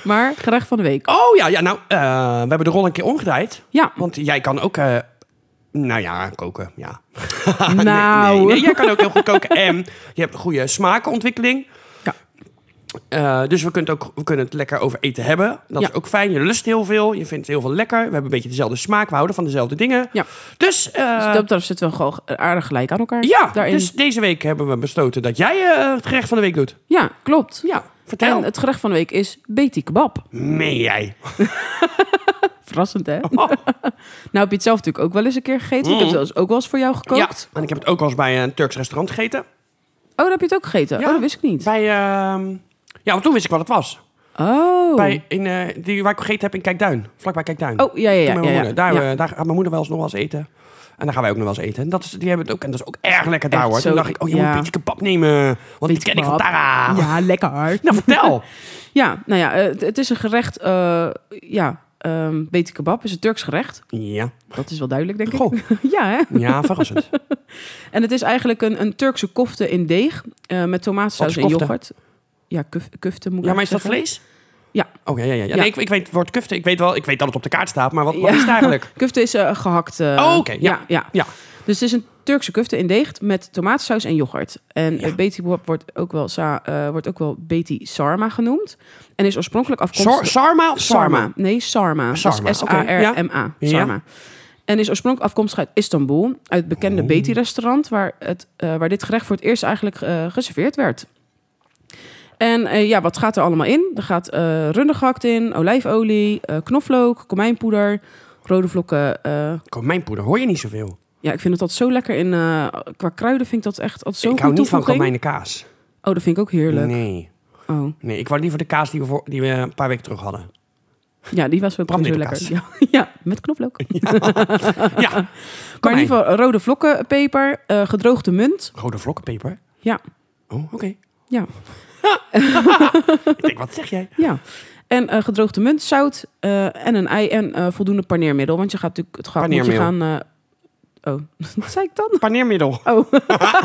Maar gerecht van de week. Oh ja, ja nou, eh, we hebben de rol een keer omgedraaid. Ja, Want jij kan ook, eh, nou ja, koken, ja. nou. Nee, nee, jij kan ook heel goed koken. En je hebt een goede smaakontwikkeling. Eh, dus we kunnen, het ook, we kunnen het lekker over eten hebben. Dat Ja. is ook fijn. Je lust heel veel. Je vindt heel veel lekker. We hebben een beetje dezelfde smaak. We houden van dezelfde dingen. Ja. Dus, eh, Dus dat zitten we gewoon aardig gelijk aan elkaar. ja, daarin. dus deze week hebben we besloten dat jij eh, het gerecht van de week doet. Ja, klopt. Ja, vertel. En het gerecht van de week is beti kebab. Meen jij? Verrassend, hè? Oh. Nou heb je het zelf natuurlijk ook wel eens een keer gegeten. Ik heb het wel eens- ook wel eens voor jou gekookt. Ja, en ik heb het ook wel eens bij een Turks restaurant gegeten. Oh, daar heb je het ook gegeten? Ja. Oh, dat wist ik niet. Bij, ehm, ja, want toen wist ik wat het was. Oh. Bij, in, eh, die, waar ik gegeten heb in Kijkduin. Vlakbij Kijkduin. Oh, ja, ja, ja. Mijn ja, ja. moeder. Daar, Ja. eh, daar gaat mijn moeder wel eens nog wel eens eten. En daar gaan wij ook nog wel eens eten. En dat is, die hebben het ook, en dat is ook erg lekker daar hoor. zo Toen dacht ik, oh je ja. moet een beetje kebab nemen. Want die ken ik van. Tara. Ja, lekker. Nou, vertel. Ja, nou ja, eh, het, het is een gerecht... eh ja, ehm beti kebab is een Turks gerecht. ja. Dat is wel duidelijk, denk Goh. ik. ja, hè? ja, verrassend. En het is eigenlijk een, een Turkse kofte in deeg. met tomatensaus Wat en yoghurt. Ja, kuf, kufte moet ik Ja, maar is dat vlees? Ja. Oh ja, ja, ja. Nee, ik, ik weet het woord kufte. Ik weet wel, ik weet dat het op de kaart staat. Maar wat, is het eigenlijk? zeggen. Kufte is eh, gehakt. eh, Oh, oké, ja. ja, ja. Ja. Dus het is een Turkse kufte in deeg met tomatensaus en yoghurt. En Ja. Beti wordt ook wel sa, eh, wordt ook wel Beti Sarma genoemd. En is oorspronkelijk afkomstig... Sar- Sarma of Sarma? Sarma. Nee, Sarma. Sarma, Dat is oké, S-A-R-M-A. ja. Sarma. En is oorspronkelijk afkomstig uit Istanbul. Uit het bekende Oh. Beti-restaurant... Waar, het, waar dit gerecht voor het eerst eigenlijk geserveerd werd. En eh, ja, wat gaat er allemaal in? Er gaat rundegehakt in, olijfolie, eh, knoflook, komijnpoeder, rode vlokken... Komijnpoeder hoor je niet zoveel. ja, ik vind het altijd zo lekker in... qua kruiden vind ik dat echt altijd zo'n ik hou niet van komijnenkaas. Oh, dat vind ik ook heerlijk. Nee. Oh. nee, ik wou liever de kaas die we, voor, die we een paar weken terug hadden. Ja, die was ook zo lekker. Ja, ja, met knoflook. Ja, Maar in ieder geval rode vlokken, peper, eh, gedroogde munt. Rode vlokkenpeper. Ja, Oh, oké. ja, Ik denk, wat zeg jij? ja. En eh, gedroogde munt, zout eh, en een ei en eh, voldoende paneermiddel. Want je gaat natuurlijk het gaat moet je gaan... oh, wat zei ik dan? Paneermiddel. Oh,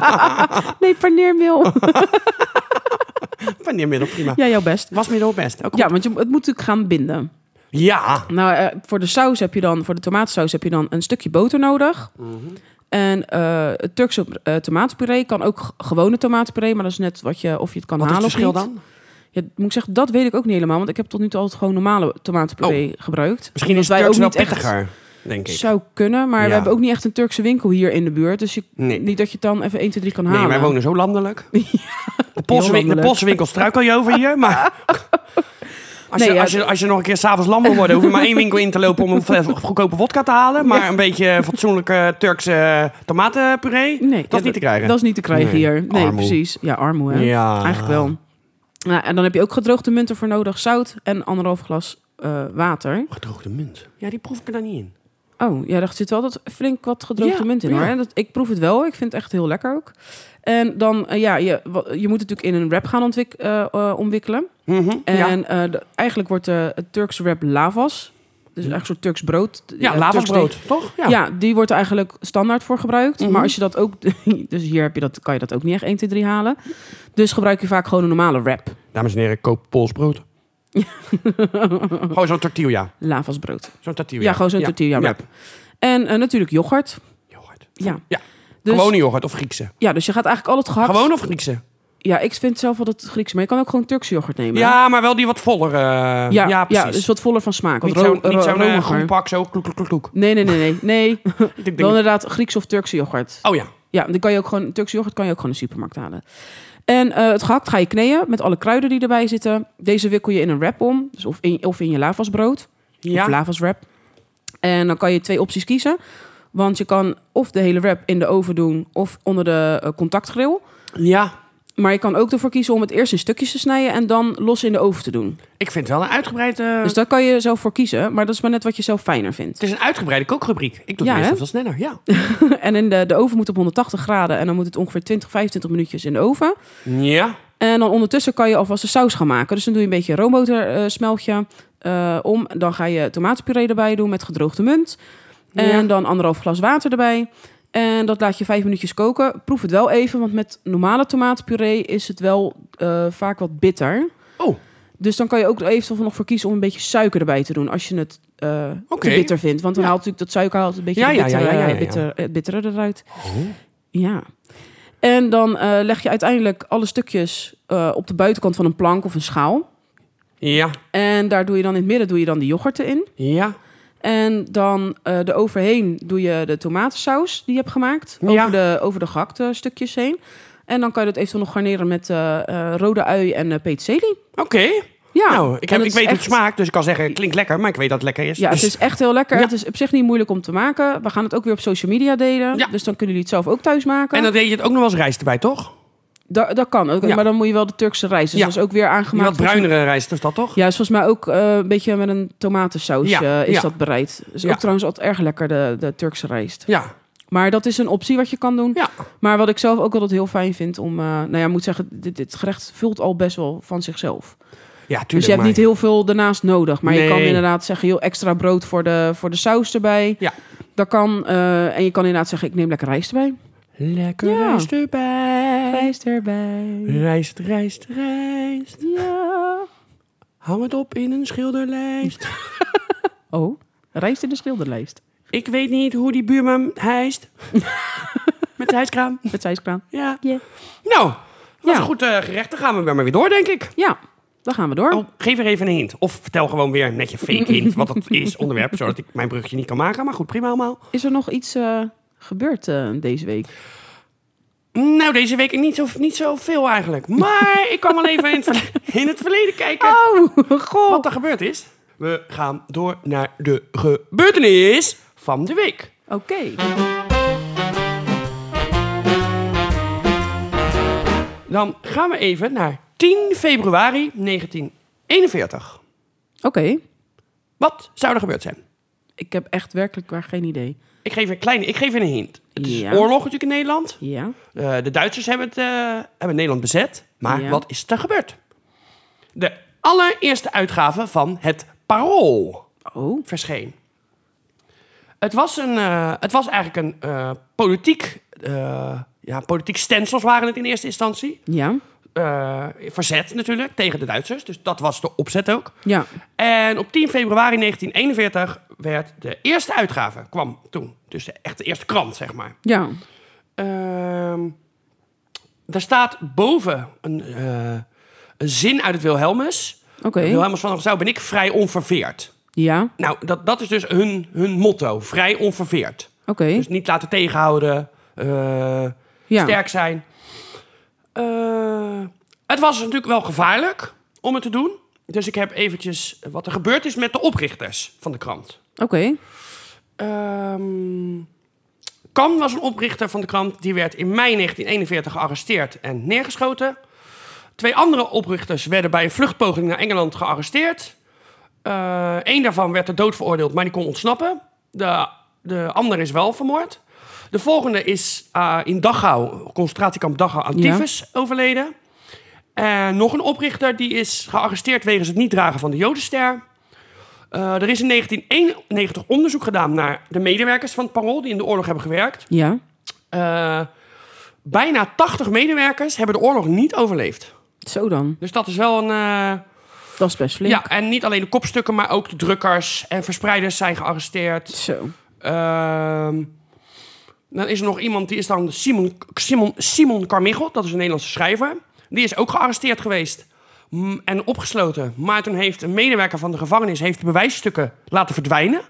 nee, paneermeel. Paneermiddel, prima. ja, jouw best. Wasmiddel best. Ook goed. Ja, want je, het moet natuurlijk gaan binden. Ja. Nou, voor de saus heb je dan, voor de tomatensaus heb je dan een stukje boter nodig. Mhm. En het Turkse eh, tomatenpuree kan ook gewone tomatenpuree, maar dat is net wat je, of je het kan Wat is het halen verschil dan? Ja, moet ik zeggen, dat weet ik ook niet helemaal, want ik heb tot nu toe altijd gewoon normale tomatenpuree gebruikt. Oh. Misschien is Omdat het Turks wel niet echt pittiger, denk ik. zou kunnen, maar Ja. we hebben ook niet echt een Turkse winkel hier in de buurt, dus je, Nee. niet dat je het dan even 1, 2, 3 kan halen. Nee, wij wonen zo landelijk. Win- de. Poolse winkel struikel je over hier, maar... Als, Nee, je, als, je, als je nog een keer s'avonds lam wil worden, hoef je maar één winkel in te lopen om een fles goedkope wodka te halen. Maar een beetje fatsoenlijke Turkse tomatenpuree, Nee, dat ja, is niet te krijgen. Dat is niet te krijgen Nee, hier. Nee, armoe. precies. Ja, armoe hè. Ja. Eigenlijk wel. Nou, en dan heb je ook gedroogde munten voor nodig, zout en anderhalf glas eh, water. Gedroogde munt. Ja, die proef ik er dan niet in. Oh, ja, daar zit wel dat flink wat gedroogde Ja, munt in ja. hoor. En dat, ik proef het wel. Ik vind het echt heel lekker ook. En dan, eh, ja, je, je moet het natuurlijk in een wrap gaan ontwik eh, eh. Mhm, ja. En de- eigenlijk wordt het Turkse wrap lavas. Dus echt een soort Turks brood. ja, Turks lavasbrood, toch? deeg. Ja. die wordt er eigenlijk standaard voor gebruikt. Mhm. Maar als je dat ook... Dus hier heb je dat, kan je dat ook niet echt 1, 2, 3 halen. Dus gebruik je vaak gewoon een normale wrap. Dames en heren, koop Pools brood. gewoon zo'n tortilla. Lavasbrood. Zo'n tortilla. Ja, gewoon zo'n tortilla wrap. En natuurlijk yoghurt. Yoghurt. Ja. Ja. Dus, Gewone yoghurt of Griekse? ja, dus je gaat eigenlijk al het gehakt... Gewoon of Griekse? Ja, ik vind zelf wel het Grieks. Maar je kan ook gewoon Turkse yoghurt nemen. Ja, maar wel die wat voller. eh, ja, ja, ja, precies. dus wat voller van smaak. Niet zo'n zo'n ro- eh, groen pak, zo kloek, kloek, kloek. Nee, nee, nee, nee. nee. Ik denk- inderdaad Grieks of Turkse yoghurt. Oh ja. Ja, dan kan je ook gewoon Turkse yoghurt kan je ook gewoon in de supermarkt halen. En eh, het gehakt ga je kneeën met alle kruiden die erbij zitten. Deze wikkel je in een wrap om, dus of in, of in je lavasbrood of Ja. lavaswrap. En dan kan je twee opties kiezen, want je kan of de hele wrap in de oven doen of onder de eh, contactgrill. ja. Maar je kan ook ervoor kiezen om het eerst in stukjes te snijden en dan los in de oven te doen. Ik vind het wel een uitgebreid... eh, Dus daar kan je zelf voor kiezen, maar dat is maar net wat je zelf fijner vindt. Het is een uitgebreide kookrubriek. Ik doe Ja, het meestal sneller, ja. en in de, de oven moet op 180 graden en dan moet het ongeveer 20, 25 minuutjes in de oven. Ja. En dan ondertussen kan je alvast de saus gaan maken. Dus dan doe je een beetje roomboter eh, smeltje eh, om. Dan ga je tomatenpuree erbij doen met gedroogde munt. En Ja. dan anderhalf glas water erbij. En dat laat je vijf minuutjes koken. Proef het wel even, want met normale tomatenpuree is het wel eh, vaak wat bitter. Oh, Dus dan kan je ook eventueel nog voor kiezen om een beetje suiker erbij te doen. Als je het eh, Oké. te bitter vindt. Want dan Ja. haalt natuurlijk dat suiker haalt een beetje Ja, de ja, bittere, ja, ja, ja, ja. bitter- het bittere eruit. Oh. Ja. En dan eh, leg je uiteindelijk alle stukjes eh, op de buitenkant van een plank of een schaal. Ja. En daar doe je dan in het midden doe je dan de yoghurt in. Ja. En dan eh de overheen doe je de tomatensaus die je hebt gemaakt. Ja. Over, de, over de gehakte stukjes heen. En dan kan je dat eventueel nog garneren met eh, eh, rode ui en eh peterselie. Oké. Ja, Nou, ik, heb, het ik weet hoe het smaakt, dus ik kan zeggen, klinkt lekker, maar ik weet dat het lekker is. Ja, Dus- het is echt heel lekker. Ja. Het is op zich niet moeilijk om te maken. We gaan het ook weer op social media delen. Ja. Dus dan kunnen jullie het zelf ook thuis maken. En dan deed je het ook nog wel eens rijst erbij, toch? Da- dat kan ook. Ja. Maar dan moet je wel de Turkse rijst. Dus Ja. dat is ook weer aangemaakt. wat bruinere rijst is dat, toch? Ja, is volgens mij ook eh, een beetje met een tomatensaus Ja, eh, is dat bereid. Is ook trouwens altijd erg lekker, de, de Turkse rijst. Ja. Maar dat is een optie wat je kan doen. Ja. Maar wat ik zelf ook altijd heel fijn vind om... eh, nou ja, moet zeggen, dit, dit gerecht vult al best wel van zichzelf. Ja, tuurlijk. dus je hebt maar- niet heel veel daarnaast nodig. Maar je kan inderdaad zeggen, heel extra brood voor de, voor de saus erbij. Ja. Dat kan. en je kan inderdaad zeggen, ik neem lekker rijst erbij. Lekker Ja. rijst erbij. Rijst erbij. Rijst, rijst, rijst. Ja. Hang het op in een schilderlijst. Oh, rijst in de schilderlijst. ik weet niet hoe die buurman hijst. Met de hijskraan. Met zijn ijskraan. Ja. Nou, dat Ja. een goed eh, gerecht. Dan gaan we weer maar weer door, denk ik. Ja, dan gaan we door. Oh, geef er even een hint. Of vertel gewoon weer net je fake hint wat het is, onderwerp. Zodat ik mijn bruggetje niet kan maken. Maar goed, prima allemaal. Is er nog iets eh, gebeurd eh, deze week? Nou, deze week niet zo, niet zo veel eigenlijk. Maar ik kan wel even in het, in het verleden kijken Oh, goh. wat er gebeurd is. We gaan door naar de gebeurtenis van de week. Oké. Dan gaan we even naar 10 februari 1941. Oké. Wat zou er gebeurd zijn? Ik heb echt werkelijk waar geen idee. Ik geef een kleine, ik geef je een hint. Het is oorlog natuurlijk in Nederland. Ja. Eh, de Duitsers hebben, het, eh, hebben Nederland bezet. Maar wat is er gebeurd? De allereerste uitgave van het Parool Oh. verscheen. Het was, een, eh, het was eigenlijk een politiek, ja, politiek stencils waren het in eerste instantie. Ja. Eh, verzet natuurlijk tegen de Duitsers. Dus dat was de opzet ook. Ja. En op 10 februari 1941 werd de eerste uitgave, kwam toen. Dus de, echt de eerste krant, zeg maar. Ja. Ehm daar staat boven een, eh, een zin uit het Wilhelmus. Oké. Wilhelmus van Nassau ben ik vrij onverveerd. Ja. Nou, dat, dat is dus hun, hun motto, vrij onverveerd. Oké. Dus niet laten tegenhouden, eh, Ja. sterk zijn. Eh, het was natuurlijk wel gevaarlijk om het te doen. Dus ik heb eventjes wat er gebeurd is met de oprichters van de krant. Oké. Ehm Kan was een oprichter van de krant. Die werd in mei 1941 gearresteerd en neergeschoten. Twee andere oprichters werden bij een vluchtpoging naar Engeland gearresteerd. Eén daarvan werd ter dood veroordeeld, maar die kon ontsnappen. De, de ander is wel vermoord. De volgende is eh, in Dachau, concentratiekamp Dachau, aan Ja. overleden. En nog een oprichter die is gearresteerd wegens het niet dragen van de Jodenster. Eh, er is in 1991 onderzoek gedaan naar de medewerkers van het Parool die in de oorlog hebben gewerkt. Ja. Eh, bijna 80 medewerkers hebben de oorlog niet overleefd. Zo dan. Dus dat is wel een. Dat is best flink. ja, en niet alleen de kopstukken, maar ook de drukkers en verspreiders zijn gearresteerd. Zo. Ehm, dan is er nog iemand, die is dan Simon, Simon, Simon Carmichael, dat is een Nederlandse schrijver. Die is ook gearresteerd geweest mm, en opgesloten. Maar toen heeft een medewerker van de gevangenis heeft de bewijsstukken laten verdwijnen.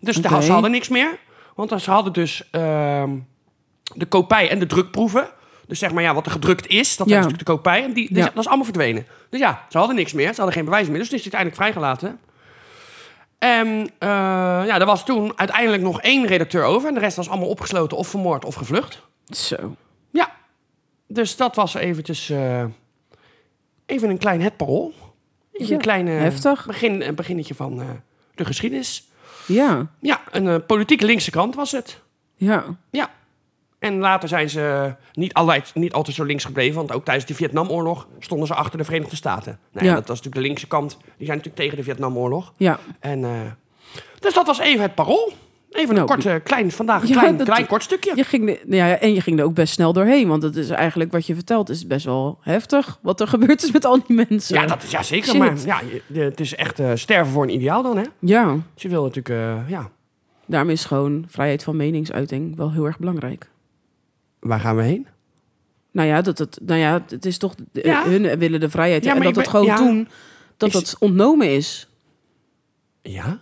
Dus de- ze hadden niks meer. Want ze hadden dus ehm, de kopij en de drukproeven. Dus zeg maar ja, wat er gedrukt is, dat Ja. is natuurlijk de kopij. En die, die- Ja. dat is allemaal verdwenen. Dus ja, ze hadden niks meer. Ze hadden geen bewijs meer. Dus die is uiteindelijk vrijgelaten. En eh, ja, er was toen uiteindelijk nog één redacteur over. En de rest was allemaal opgesloten of vermoord of gevlucht. Zo. Ja, dus dat was eventjes... eh, even een klein het parool. Ja, een klein heftig. Begin, beginnetje van eh, de geschiedenis. Ja. Ja, een eh, politiek linkse krant was het. Ja. Ja. En later zijn ze niet altijd, niet altijd zo links gebleven. Want ook tijdens de Vietnamoorlog stonden ze achter de Verenigde Staten. Nou, ja. Dat was natuurlijk de linkse kant. Die zijn natuurlijk tegen de Vietnamoorlog. Ja. En, eh, dus dat was even het parool. Even een Nou, kort, eh, klein, vandaag een Ja, klein, dat- klein kort stukje. Je ging de, nou ja, en je ging er ook best snel doorheen. Want het is eigenlijk wat je vertelt is best wel heftig. Wat er gebeurd is met al die mensen. Ja, dat is ja zeker. Shit. Maar ja, het is echt eh, sterven voor een ideaal dan, hè? Ja. Dus je wil natuurlijk, eh, ja. Daarom is gewoon vrijheid van meningsuiting wel heel erg belangrijk. Waar gaan we heen? Nou ja, dat het, nou ja, het is toch... de- Ja. Hun willen de vrijheid. Ja, en dat het gewoon ja. doen, dat Is- dat ontnomen is. Ja?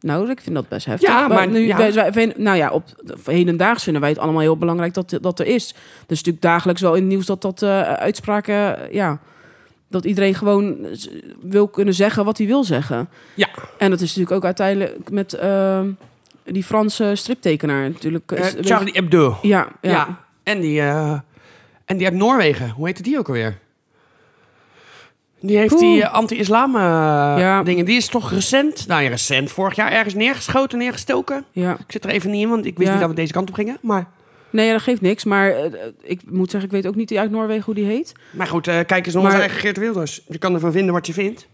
Nou, ik vind dat best heftig. Ja, maar- nu, ja. Wij, wij vinden- nou ja, op hedendaags vinden wij het allemaal heel belangrijk dat, dat er is. Dus natuurlijk dagelijks wel in het nieuws dat dat eh, uitspraken, eh, ja, dat iedereen gewoon wil kunnen zeggen wat hij wil zeggen. Ja. En dat is natuurlijk ook uiteindelijk met ehm, die Franse striptekenaar natuurlijk. Is- Charlie Hebdo. ja, ja, Ja. En die, eh, en die uit Noorwegen. Hoe heette die ook alweer? Die heeft die eh, anti-islam Ja. dingen. Die is toch recent, nou ja, recent, vorig jaar ergens neergeschoten, neergestoken. ja. Ik zit er even niet in, want ik wist niet dat we deze kant op gingen. Maar, Nee, dat geeft niks. Maar ik moet zeggen, ik weet ook niet die uit Noorwegen hoe die heet. maar goed, kijk eens naar onze eigen Geert Wilders. Je kan ervan vinden wat je vindt.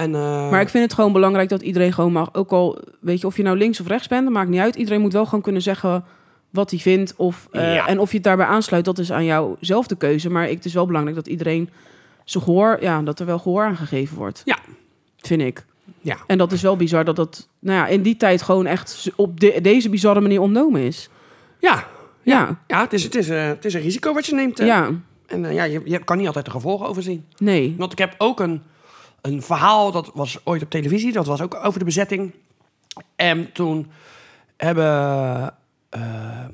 En, eh, Maar ik vind het gewoon belangrijk dat iedereen gewoon mag. Ook al weet je of je nou links of rechts bent, dat maakt niet uit. Iedereen moet wel gewoon kunnen zeggen wat hij vindt. Of, eh, Ja. En of je het daarbij aansluit, dat is aan jou zelf de keuze. Maar ik, het is wel belangrijk dat iedereen zijn gehoor, ja, dat er wel gehoor aan gegeven wordt. Ja. Vind ik. Ja. En dat is wel bizar dat dat nou ja, in die tijd gewoon echt op de- deze bizarre manier ontnomen is. Ja, Ja, Ja, het is, het is, eh, het is een risico wat je neemt. ja, En ja, je, je kan niet altijd de gevolgen overzien. nee. Want ik heb ook een, een verhaal, dat was ooit op televisie, dat was ook over de bezetting. En toen hebben eh,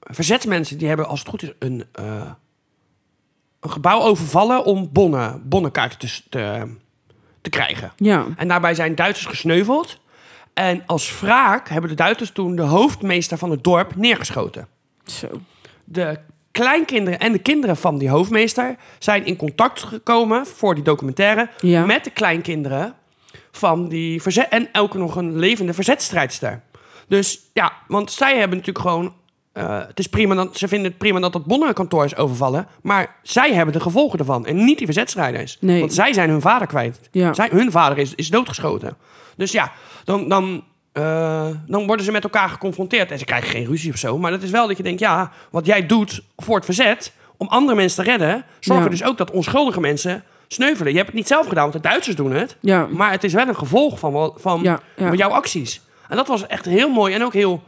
verzetsmensen, die hebben als het goed is een, eh, een gebouw overvallen om bonnen, bonnenkaarten te, te, te krijgen. Ja, En daarbij zijn Duitsers gesneuveld. En als wraak hebben de Duitsers toen de hoofdmeester van het dorp neergeschoten zo. de kleinkinderen en de kinderen van die hoofdmeester zijn in contact gekomen voor die documentaire Ja. met de kleinkinderen van die verzet en ook nog een levende verzetstrijdster. Dus ja, want zij hebben natuurlijk gewoon. eh, het is prima dat, ze vinden het prima dat dat bonnenkantoor is overvallen. Maar zij hebben de gevolgen ervan. En niet die verzetstrijders. Nee. Want zij zijn hun vader kwijt. Ja. Zij, hun vader is, is doodgeschoten. Dus ja, dan, dan, eh, dan worden ze met elkaar geconfronteerd. En ze krijgen geen ruzie of zo. Maar dat is wel dat je denkt, ja, wat jij doet voor het verzet... om andere mensen te redden... zorgt Ja. er dus ook dat onschuldige mensen sneuvelen. Je hebt het niet zelf gedaan, want de Duitsers doen het. Ja. Maar het is wel een gevolg van, van Ja, ja. jouw acties. En dat was echt heel mooi en ook heel,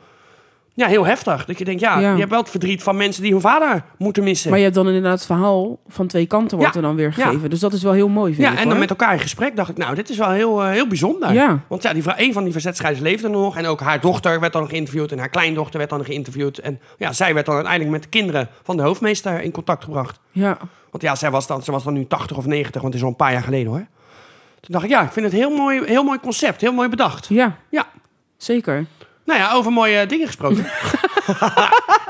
ja, heel heftig. Dat je denkt, ja, Ja. je hebt wel het verdriet van mensen die hun vader moeten missen. Maar je hebt dan inderdaad het verhaal van twee kanten wordt Ja, er dan weer ja. gegeven. Dus dat is wel heel mooi, vind ja, ik, en dan met elkaar in gesprek dacht ik, nou, dit is wel heel, eh, heel bijzonder. Ja. Want ja, die vrouw, een van die verzetstrijders leefde nog. En ook haar dochter werd dan geïnterviewd. En haar kleindochter werd dan geïnterviewd. En ja, zij werd dan uiteindelijk met de kinderen van de hoofdmeester in contact gebracht. Ja, Want ja, zij was dan, ze was dan nu 80 of 90, want het is al een paar jaar geleden hoor. Toen dacht ik, ja, ik vind het heel mooi, heel mooi concept. Heel mooi bedacht. ja, Ja. zeker. Nou ja, over mooie dingen gesproken.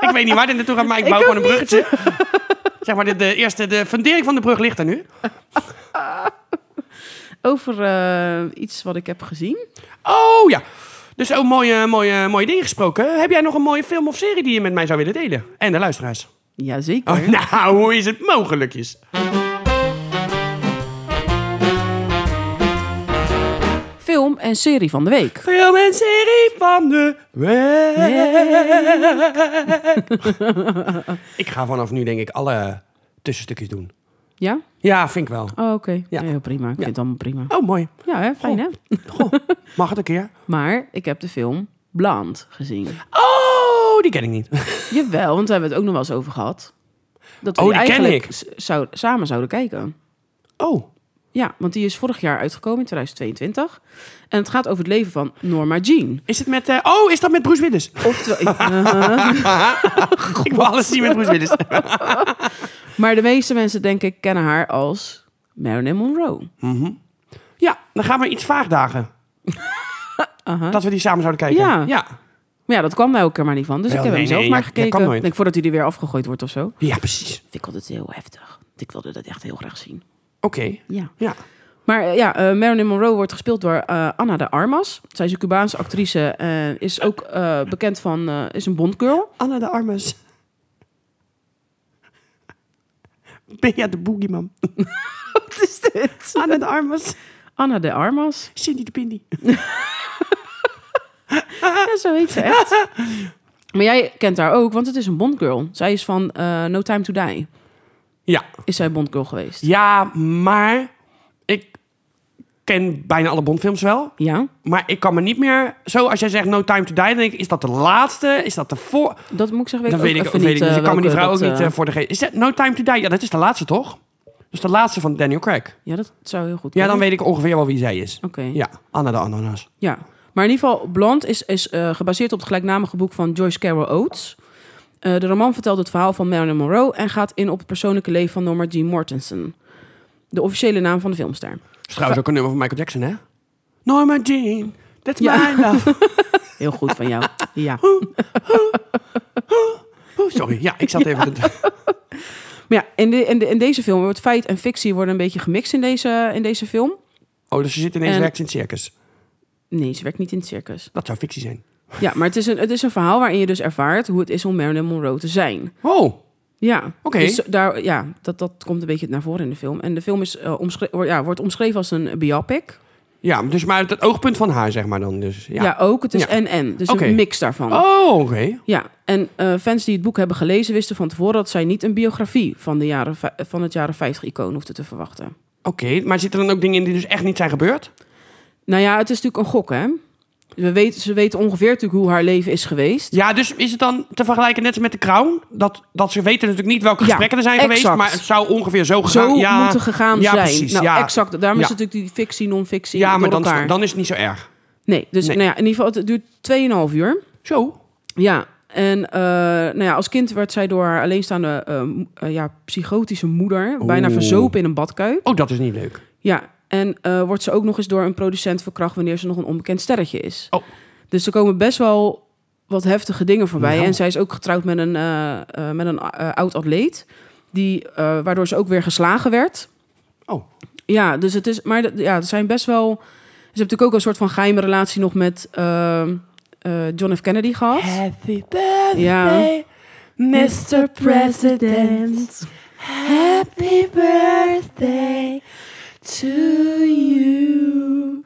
ik weet niet waar dit naartoe gaat, maar ik Ik bouw ook gewoon een bruggetje. zeg maar, de, de eerste, de fundering van de brug ligt er nu. Over eh, iets wat ik heb gezien. Oh ja. Dus ook mooie, mooie, mooie dingen gesproken. Heb jij nog een mooie film of serie die je met mij zou willen delen? En de luisteraars. Jazeker. Oh, nou, hoe is het mogelijkjes? En serie van de week. Film en serie van de week. ik ga vanaf nu denk ik alle tussenstukjes doen. Ja? Ja, vind ik wel. Oh, oké. Ja. Ja. heel prima. Ik vind het allemaal prima. Oh, mooi. Ja, hè? fijn hè? Goh, mag het een keer? Maar ik heb de film Blond gezien. Oh, die ken ik niet. Jawel, want daar hebben we het ook nog wel eens over gehad. Dat we Oh, die die ken eigenlijk ik. zou, samen zouden kijken. Oh, Ja, want die is vorig jaar uitgekomen in 2022. En het gaat over het leven van Norma Jean. is het met... eh, oh, is dat met Bruce Willis? Oftewel, Uh-huh. ik wil alles zien met Bruce Willis. maar de meeste mensen, denk ik, kennen haar als Marilyn Monroe. ja, dan gaan we iets vaagdagen. Dat we die samen zouden kijken. Ja. Ja, Maar ja, dat kwam daar ook er maar niet van. Dus Wel, ik heb nee, hem zelf nee, maar ja, gekeken. nooit. Ik denk voordat hij er weer afgegooid wordt of zo. ja precies. Vind ik altijd heel heftig. Ik wilde dat echt heel graag zien. Oké. Ja. Ja. Maar eh, ja, eh, Marilyn Monroe wordt gespeeld door eh, Anna de Armas. Zij is een Cubaanse actrice en is ook bekend van... is een Bondgirl. Anna de Armes. Bea de Boogieman. Wat is dit? Anna de Armes. Anna de Armas. Cindy de Pindi. Ja, zo heet ze echt. Maar jij kent haar ook, want het is een Bondgirl. Zij is van No Time to Die. Ja. Is zij Bondgirl geweest? Ja, maar ik ken bijna alle Bondfilms wel. Ja, Maar ik kan me niet meer... Zo, als jij zegt No Time to Die, dan denk ik... Is dat de laatste? Is dat de voor... dat moet ik zeggen. Dat Weet weet ik weet even ik niet. niet. Ik eh, kan me die vrouw ook niet eh, eh, voor de geest... Is dat No Time to Die? Ja, dat is de laatste, toch? Dus de laatste van Daniel Craig. Ja, dat zou heel goed Ja, dan kunnen. weet ik ongeveer wel wie zij is. Oké. Ja, Anna de Ananas. Ja, maar in ieder geval, Blond is, is eh, gebaseerd op het gelijknamige boek van Joyce Carol Oates. Eh, de roman vertelt het verhaal van Marilyn Monroe en gaat in op het persoonlijke leven van Norma Jean Mortensen. De officiële naam van de filmster. Is trouwens ook een nummer van Michael Jackson, hè? Norma Jean, that's Ja. my love. Heel goed van jou. Ja. Sorry, ja, ik zat even... Maar ja, in, de, in, de, in deze film wordt feit en fictie worden een beetje gemixt in deze, in deze film. Oh, dus ze zit ineens En- werkt in het circus. Nee, ze werkt niet in het circus. Dat zou fictie zijn. Ja, maar het is, een, het is een verhaal waarin je dus ervaart hoe het is om Marilyn Monroe te zijn. Oh, Ja, Oké. dus daar, ja dat, dat komt een beetje naar voren in de film. En de film is, eh, omschre- ja, wordt omschreven als een biopic. ja, dus maar het oogpunt van haar, zeg maar dan. Dus, ja. Ja, ook. Het is Ja. en-en. Dus een mix daarvan. Oh, oké. Ja, en eh, fans die het boek hebben gelezen... wisten van tevoren dat zij niet een biografie... van, de jaren, van het jaren 50 icoon hoefden te verwachten. Oké, maar zitten er dan ook dingen in die dus echt niet zijn gebeurd? Nou ja, het is natuurlijk een gok, hè? We weten, ze weten ongeveer natuurlijk hoe haar leven is geweest. Ja, dus is het dan te vergelijken net als met de Crown? Dat, dat ze weten natuurlijk niet welke Ja, gesprekken er zijn geweest, maar het zou ongeveer zo gegaan Zo ja, moeten gegaan ja, zijn. Precies, nou, ja. exact. Daarom Ja. is natuurlijk die fictie, non-fictie Ja, maar dan, elkaar. dan is het niet zo erg. Nee, dus Nee. Nou ja, in ieder geval, het duurt 2,5 uur. Zo. Ja, en eh, nou ja, als kind werd zij door haar alleenstaande eh, eh, ja, psychotische moeder bijna verzopen in een badkuip. Oh, dat is niet leuk. Ja, en eh, wordt ze ook nog eens door een producent verkracht wanneer ze nog een onbekend sterretje is. Oh. Dus er komen best wel wat heftige dingen voorbij. Nou. En zij is ook getrouwd met een, eh, eh, met een oud atleet, die, eh, waardoor ze ook weer geslagen werd. Oh. Ja, dus het is, maar de- ja, er zijn best wel. Ze hebben natuurlijk ook een soort van geheime relatie nog met eh, eh, John F. Kennedy gehad. Happy birthday, Ja. Mr. President. Happy birthday to you.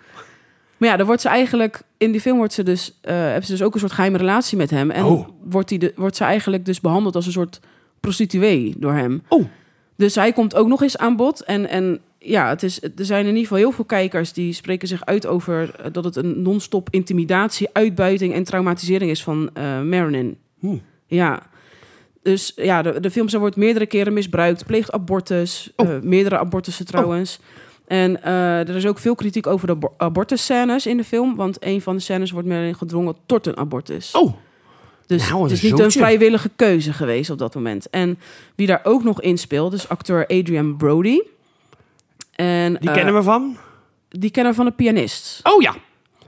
Maar ja, dan wordt ze eigenlijk in die film wordt ze dus eh hebben ze dus ook een soort geheime relatie met hem en Oh. wordt die de, wordt ze eigenlijk dus behandeld als een soort prostituee door hem. Oh. Dus hij komt ook nog eens aan bod en en ja, het is er zijn in ieder geval heel veel kijkers die spreken zich uit over eh, dat het een non-stop intimidatie, uitbuiting en traumatisering is van eh Marilyn. Hmm. Ja. Dus ja, de, de film zij wordt meerdere keren misbruikt, pleegt abortus, Oh. meerdere abortussen trouwens. En eh, er is ook veel kritiek over de abor- abortusscènes in de film, want een van de scènes wordt Marilyn gedwongen tot een abortus. Oh, dus nou, het is niet een vrijwillige keuze geweest op dat moment. En wie daar ook nog in speelt, is acteur Adrian Brody. En, die eh, kennen we van? Die kennen we van de pianist. Oh ja.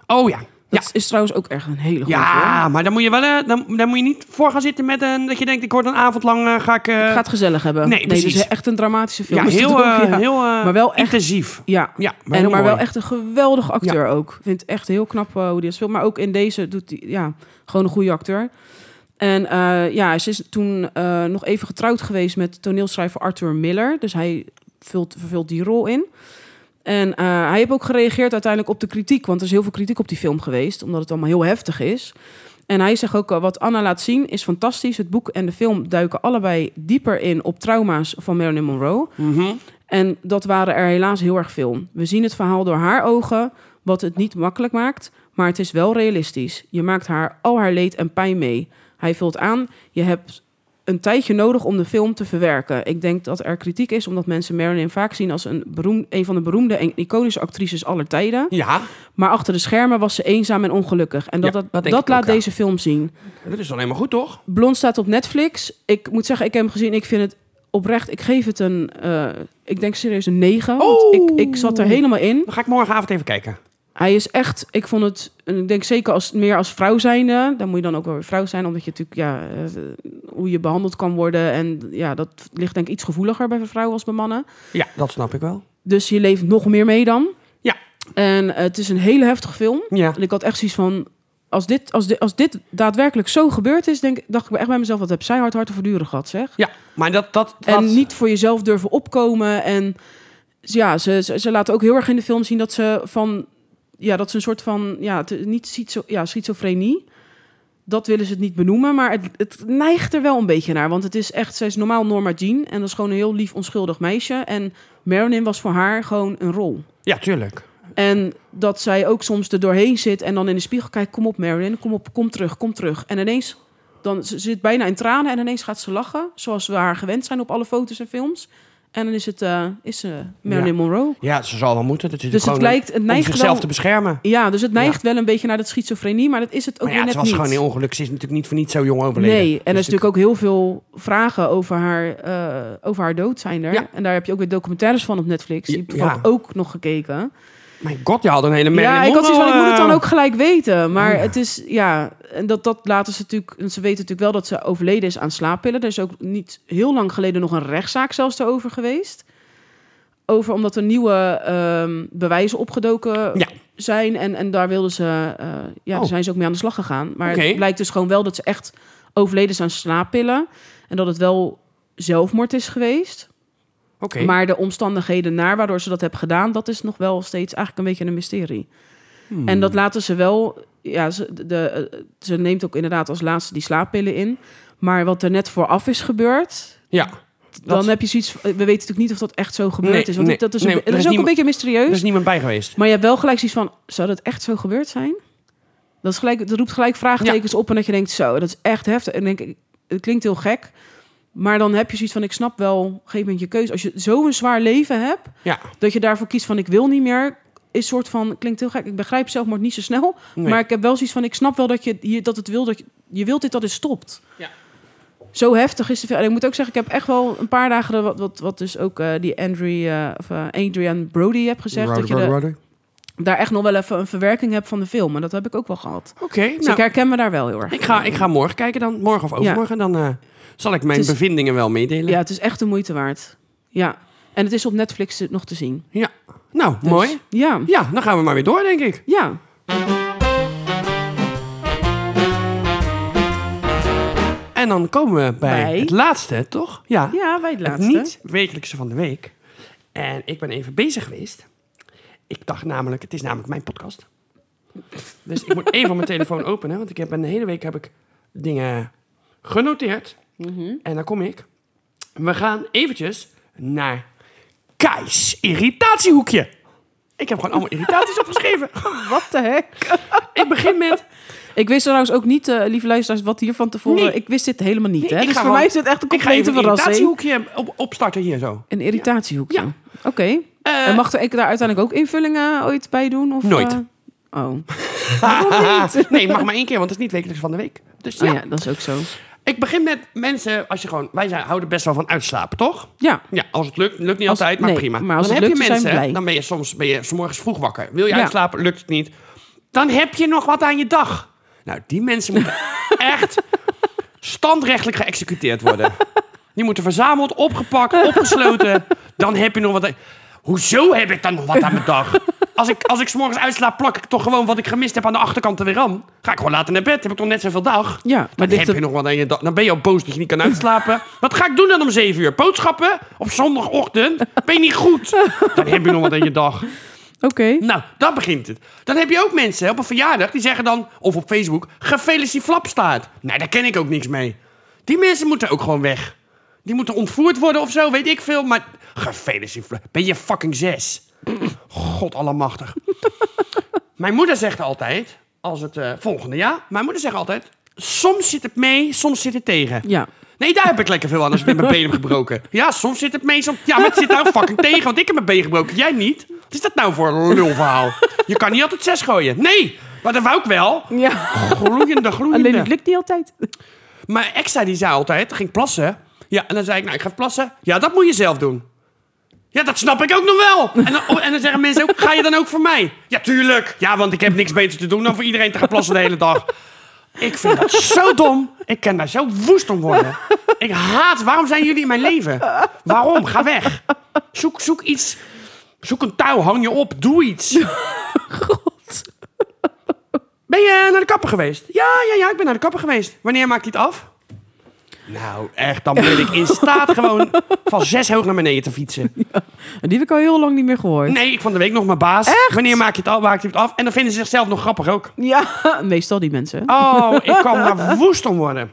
Oh ja. Ja. Is trouwens ook echt een hele goede. Ja, maar dan moet je wel, eh, dan, dan moet je niet voor gaan zitten met een, dat je denkt, ik word een avond lang, eh, ga ik... eh, Het gaat gezellig hebben. nee, dus precies. het is echt een dramatische film. ja, is het heel, ook, ja. heel Maar wel echt- intensief. Ja, Ja, maar, en, maar wel echt een geweldige acteur ook. Ik vind het echt heel knap hoe hij dat speelt. Maar ook in deze doet hij ja, gewoon een goede acteur. En ja, ze is toen nog even getrouwd geweest met toneelschrijver Arthur Miller. Dus hij vult, vervult die rol in. En eh, hij heeft ook gereageerd uiteindelijk op de kritiek. Want er is heel veel kritiek op die film geweest. Omdat het allemaal heel heftig is. En hij zegt ook, eh, wat Anna laat zien is fantastisch. Het boek en de film duiken allebei dieper in op trauma's van Marilyn Monroe. Mhm. En dat waren er helaas heel erg veel. We zien het verhaal door haar ogen, wat het niet makkelijk maakt, maar het is wel realistisch. Je maakt haar al haar leed en pijn mee. Hij vult aan, je hebt een tijdje nodig om de film te verwerken. Ik denk dat er kritiek is omdat mensen Marilyn vaak zien als een, beroem, een van de beroemde en iconische actrices aller tijden. Ja, Maar achter de schermen was ze eenzaam en ongelukkig. En dat, Ja, dat, laat deze film zien. dat is dan helemaal goed, toch? Blond staat op Netflix. Ik moet zeggen, ik heb hem gezien. Ik vind het oprecht. Ik geef het een. eh, ik denk serieus een 9. Want Oh. ik, ik zat er helemaal in. Dan ga ik morgenavond even kijken. Hij is echt. Ik vond het. Ik denk zeker als meer als vrouw zijnde. Dan moet je dan ook wel weer vrouw zijn. Omdat je natuurlijk. Ja, eh, hoe je behandeld kan worden. En ja, dat ligt denk ik iets gevoeliger bij vrouwen als bij mannen. Ja, dat snap ik wel. Dus je leeft nog meer mee dan. Ja. En eh, het is een hele heftige film. Ja. En ik had echt zoiets van. Als dit, als, dit, als dit daadwerkelijk zo gebeurd is, denk, dacht ik echt bij mezelf: wat heb zij hard hard te verduren gehad, zeg. Ja, maar dat... dat, dat En niet voor jezelf durven opkomen. En ja, ze, ze, ze laten ook heel erg in de film zien dat ze van. Ja, dat ze een soort van. Ja, het, niet schizo, ja, schizofrenie. Dat willen ze het niet benoemen. Maar het, het neigt er wel een beetje naar. Want het is echt. Zij is normaal Norma Jean. En dat is gewoon een heel lief, onschuldig meisje. En Marilyn was voor haar gewoon een rol. Ja, tuurlijk. En dat zij ook soms er doorheen zit en dan in de spiegel kijkt: kom op, Marilyn, kom op, kom terug, kom terug. En ineens, dan ze zit bijna in tranen en ineens gaat ze lachen, zoals we haar gewend zijn op alle foto's en films. En dan is het eh, is ze Marilyn Monroe. Ja, ze zal wel moeten. Dat is Dus het lijkt, het om neigt zichzelf wel, te beschermen. ja, dus het neigt wel een beetje naar de schizofrenie, maar dat is het ook Maar ja, weer het net was niet. gewoon heel ongeluk. Ze is natuurlijk niet voor niet zo jong overleden. Nee, en er Dus is natuurlijk ook heel veel vragen over haar, eh, over haar dood zijn er. Ja. En daar heb je ook weer documentaires van op Netflix. Die Ja, heb ik ja. ook nog gekeken. Mijn god, je had een hele Marilyn ja, ik had zoiets van, ik moet het dan eh, ook gelijk weten. Maar Oh het is, ja, en dat, dat laten ze natuurlijk... en Ze weten natuurlijk wel dat ze overleden is aan slaappillen. Er is ook niet heel lang geleden nog een rechtszaak zelfs erover geweest. Over omdat er nieuwe ehm, bewijzen opgedoken Ja. zijn. En, en daar wilden ze, eh, ja, Oh. daar zijn ze ook mee aan de slag gegaan. Maar het blijkt dus gewoon wel dat ze echt overleden is aan slaappillen. En dat het wel zelfmoord is geweest. Maar de omstandigheden naar waardoor ze dat hebben gedaan, dat is nog wel steeds eigenlijk een beetje een mysterie. Hmm. En dat laten ze wel. Ja, ze, de, eh, ze neemt ook inderdaad als laatste die slaappillen in. Maar wat er net vooraf is gebeurd. Ja, Dan Dat- heb je zoiets. We weten natuurlijk niet of dat echt zo gebeurd Nee, is. Want nee, dat is, nee, een, dat is is ook niemand- een beetje mysterieus. er is niemand bij geweest. Maar je hebt wel gelijk zoiets van. Zou dat echt zo gebeurd zijn? Dat, is gelijk, dat roept gelijk vraagtekens op en dat je denkt, zo, dat is echt heftig. En denk ik, het klinkt heel gek, maar dan heb je zoiets van, ik snap wel, op een gegeven moment je keuze. Als je zo'n zwaar leven hebt, Ja. dat je daarvoor kiest van, ik wil niet meer, is soort van, klinkt heel gek. Ik begrijp zelfmoord niet zo snel, Nee. maar ik heb wel zoiets van, ik snap wel dat je hier dat het wil, dat je, je wilt dit dat het stopt. Ja. Zo heftig is het. En ik moet ook zeggen, ik heb echt wel een paar dagen de- wat, wat, wat dus ook eh, die Andrew, eh, of, eh, Adrian Brody heb gezegd, dat je de, daar echt nog wel even een verwerking hebt van de film. En dat heb ik ook wel gehad. Oké, Dus ik nou, herken me daar wel heel erg. ik, ga, ik ga morgen kijken dan. Morgen of overmorgen. Dan eh, zal ik mijn is- bevindingen wel meedelen. Ja, het is echt de moeite waard. Ja. En het is op Netflix nog te zien. Ja. Nou, Dus- mooi. Ja. Ja, dan gaan we maar weer door, denk ik. Ja. En dan komen we bij, Bij? het laatste, toch? Ja. Ja, het het laatste. niet wekelijkse van de week. En ik ben even bezig geweest. Ik dacht namelijk, het is namelijk mijn podcast. Dus ik moet even mijn telefoon openen, want ik heb een hele week heb ik dingen genoteerd. Mhm. En dan kom ik. We gaan eventjes naar Kais irritatiehoekje. Ik heb gewoon allemaal irritaties opgeschreven. Wat de heck? Ik begin met Ik wist trouwens ook niet, eh, lieve luisteraars, wat hier van tevoren... Nee. Ik wist dit helemaal niet, Nee, hè? ik Dus voor gewoon- mij is het echt een Ik ga even complete een verrassing. irritatiehoekje op, opstarten hier zo. Een irritatiehoekje. Ja. Oké. Eh, en mag er ik daar uiteindelijk ook invullingen ooit bij doen? Of, Nooit. eh, oh. nee, mag maar één keer, want het is niet wekelijks van de week. Dus Oh ja, dat is ook zo. Ik begin met mensen, als je gewoon, wij zijn, houden best wel van uitslapen, toch? Ja. Ja, als het lukt, lukt niet Als- altijd, maar nee, prima. maar als dan het heb je lukt, zijn we mensen, dan ben je soms ben je 's morgens vroeg wakker. Wil je Ja. uitslapen, lukt het niet. Dan heb je nog wat aan je dag. Nou, die mensen moeten echt standrechtelijk geëxecuteerd worden. Die moeten verzameld, opgepakt, opgesloten. Dan heb je nog wat. Hoezo heb ik dan nog wat aan mijn dag? Als ik, als ik 's morgens uitslaap, plak ik toch gewoon wat ik gemist heb aan de achterkant er weer aan. Ga ik gewoon later naar bed, heb ik toch net zoveel dag. Ja, maar Dan heb je nog wat aan je dag. Dan ben je al boos dat je niet kan uitslapen. Wat ga ik doen dan om 7 uur? Boodschappen? Op zondagochtend? Ben je niet goed? Dan heb je nog wat aan je dag. Oké. Nou, dan begint het. Dan heb je ook mensen op een verjaardag die zeggen dan, of op Facebook, gefeliciteerd flapstaart. Nee, daar ken ik ook niks mee. Die mensen moeten ook gewoon weg. Die moeten ontvoerd worden of zo, weet ik veel. Maar gefeliciteerd Ben je fucking zes? God allemachtig. Mijn moeder zegt altijd, als het eh, volgende jaar, mijn moeder zegt altijd, soms zit het mee, soms zit het tegen. Ja. Nee, daar heb ik lekker veel aan als ik met mijn been heb gebroken. Ja, soms zit het mee, soms... Ja, maar het zit nou fucking tegen, want ik heb mijn been gebroken. Jij niet. Wat is dat nou voor een lulverhaal? Je kan niet altijd zes gooien. Nee, maar dat wou ik wel. Ja. Gloeiende, gloeiende. Alleen het lukt niet altijd. Mijn ex zei, die zei altijd, ging plassen. Ja, en dan zei ik, nou, ik ga plassen. Ja, dat moet je zelf doen. Ja, dat snap ik ook nog wel. En dan, oh, en dan zeggen mensen ook, ga je dan ook voor mij? Ja, tuurlijk. Ja, want ik heb niks beter te doen dan voor iedereen te gaan plassen de hele dag. Ik vind dat zo dom. Ik kan daar zo woest om worden. Ik haat, waarom zijn jullie in mijn leven? Waarom? Ga weg. Zoek, zoek iets. Zoek een touw, hang je op, doe iets. Ben je naar de kapper geweest? Ja, ja, ja, ik ben naar de kapper geweest. Wanneer maakt hij het af? Nou, echt, dan ben ik in staat gewoon van zes hoog naar beneden te fietsen. En die heb ik al heel lang niet meer gehoord. Nee, ik van de week nog mijn baas. Wanneer maak je het af? Maakt hij het af? En dan vinden ze zichzelf nog grappig ook. Ja, meestal die mensen. Oh, ik kan daar woest om worden.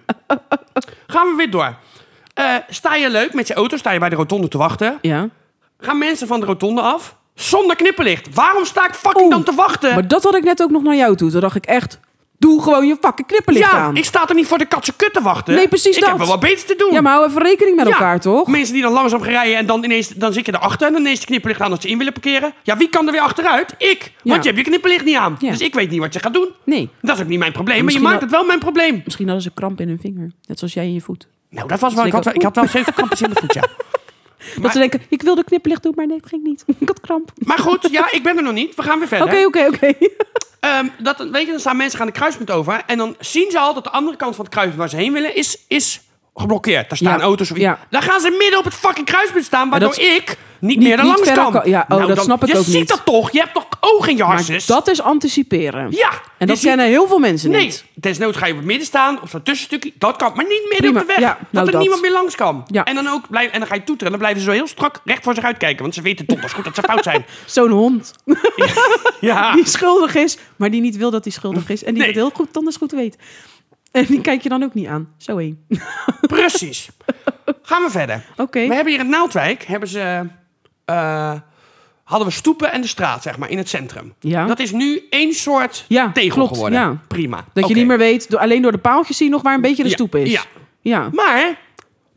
Gaan we weer door. Eh, sta je leuk met je auto, sta je bij de rotonde te wachten. Ja. Gaan mensen van de rotonde af zonder knipperlicht. Waarom sta ik fucking Oeh, dan te wachten? Maar dat had ik net ook nog naar jou toe. Toen dacht ik echt, doe gewoon je fucking knipperlicht ja, aan. ik sta er niet voor de katse kut te wachten. Nee, precies Ik dat. heb wel wat beter te doen. Ja, maar hou even rekening met Ja, elkaar, toch? Mensen die dan langzaam gaan rijden en dan ineens dan zit je erachter en dan ineens de knipperlicht aan als ze in willen parkeren. Ja, wie kan er weer achteruit? Ik. Want je hebt je knipperlicht niet aan. Ja. Dus ik weet niet wat je gaat doen. Nee. Dat is ook niet mijn probleem, maar je Misschien maakt wel- het wel mijn probleem. Misschien hadden ze kramp in hun vinger. Net zoals jij in je voet. Nou, dat was wel. Ik Zeker. had, wel- ik had wel zeven krampjes in mijn voet, ja. Dat ze denken, ik wilde knipperlicht doen, maar nee, het ging niet. ik had kramp. Maar goed, ja, ik ben er nog niet. We gaan weer verder. Oké, oké, oké. Ehm, dat, weet je, dan staan mensen aan de kruispunt over. En dan zien ze al dat de andere kant van het kruispunt waar ze heen willen, is, is geblokkeerd. Daar staan Ja, auto's. of- ja. Dan gaan ze midden op het fucking kruispunt staan, waardoor ik niet, niet- meer er langs kan. kan- ja, oh, dat snap ik je ook ziet niet. dat toch? Je hebt toch ogen in je harses? dat is anticiperen. Ja. En je dat ziet- kennen heel veel mensen Nee, niet. desnoods ga je op het midden staan, op zo'n tussenstukje. Dat kan, maar niet midden Prima, op de weg. ja, dat nou er dat. niemand meer langs kan. Ja. En, dan ook blijf, en dan ga je toeteren. En dan blijven ze zo heel strak recht voor zich uitkijken. Want ze weten donders goed dat ze fout zijn. Zo'n hond Ja. die schuldig is, maar die niet wil dat hij schuldig is. En die Nee. het heel goed, donders goed weet. En die kijk je dan ook niet aan. Zo één. Precies. Gaan we verder. Oké. We hebben hier in Naaldwijk hebben ze, eh, hadden we stoepen en de straat, zeg maar, in het centrum. Ja. Dat is nu één soort Ja, tegel klopt, geworden. ja. Prima. Dat je niet meer weet, alleen door de paaltjes zie je nog waar een beetje de stoep is. ja. ja. Maar,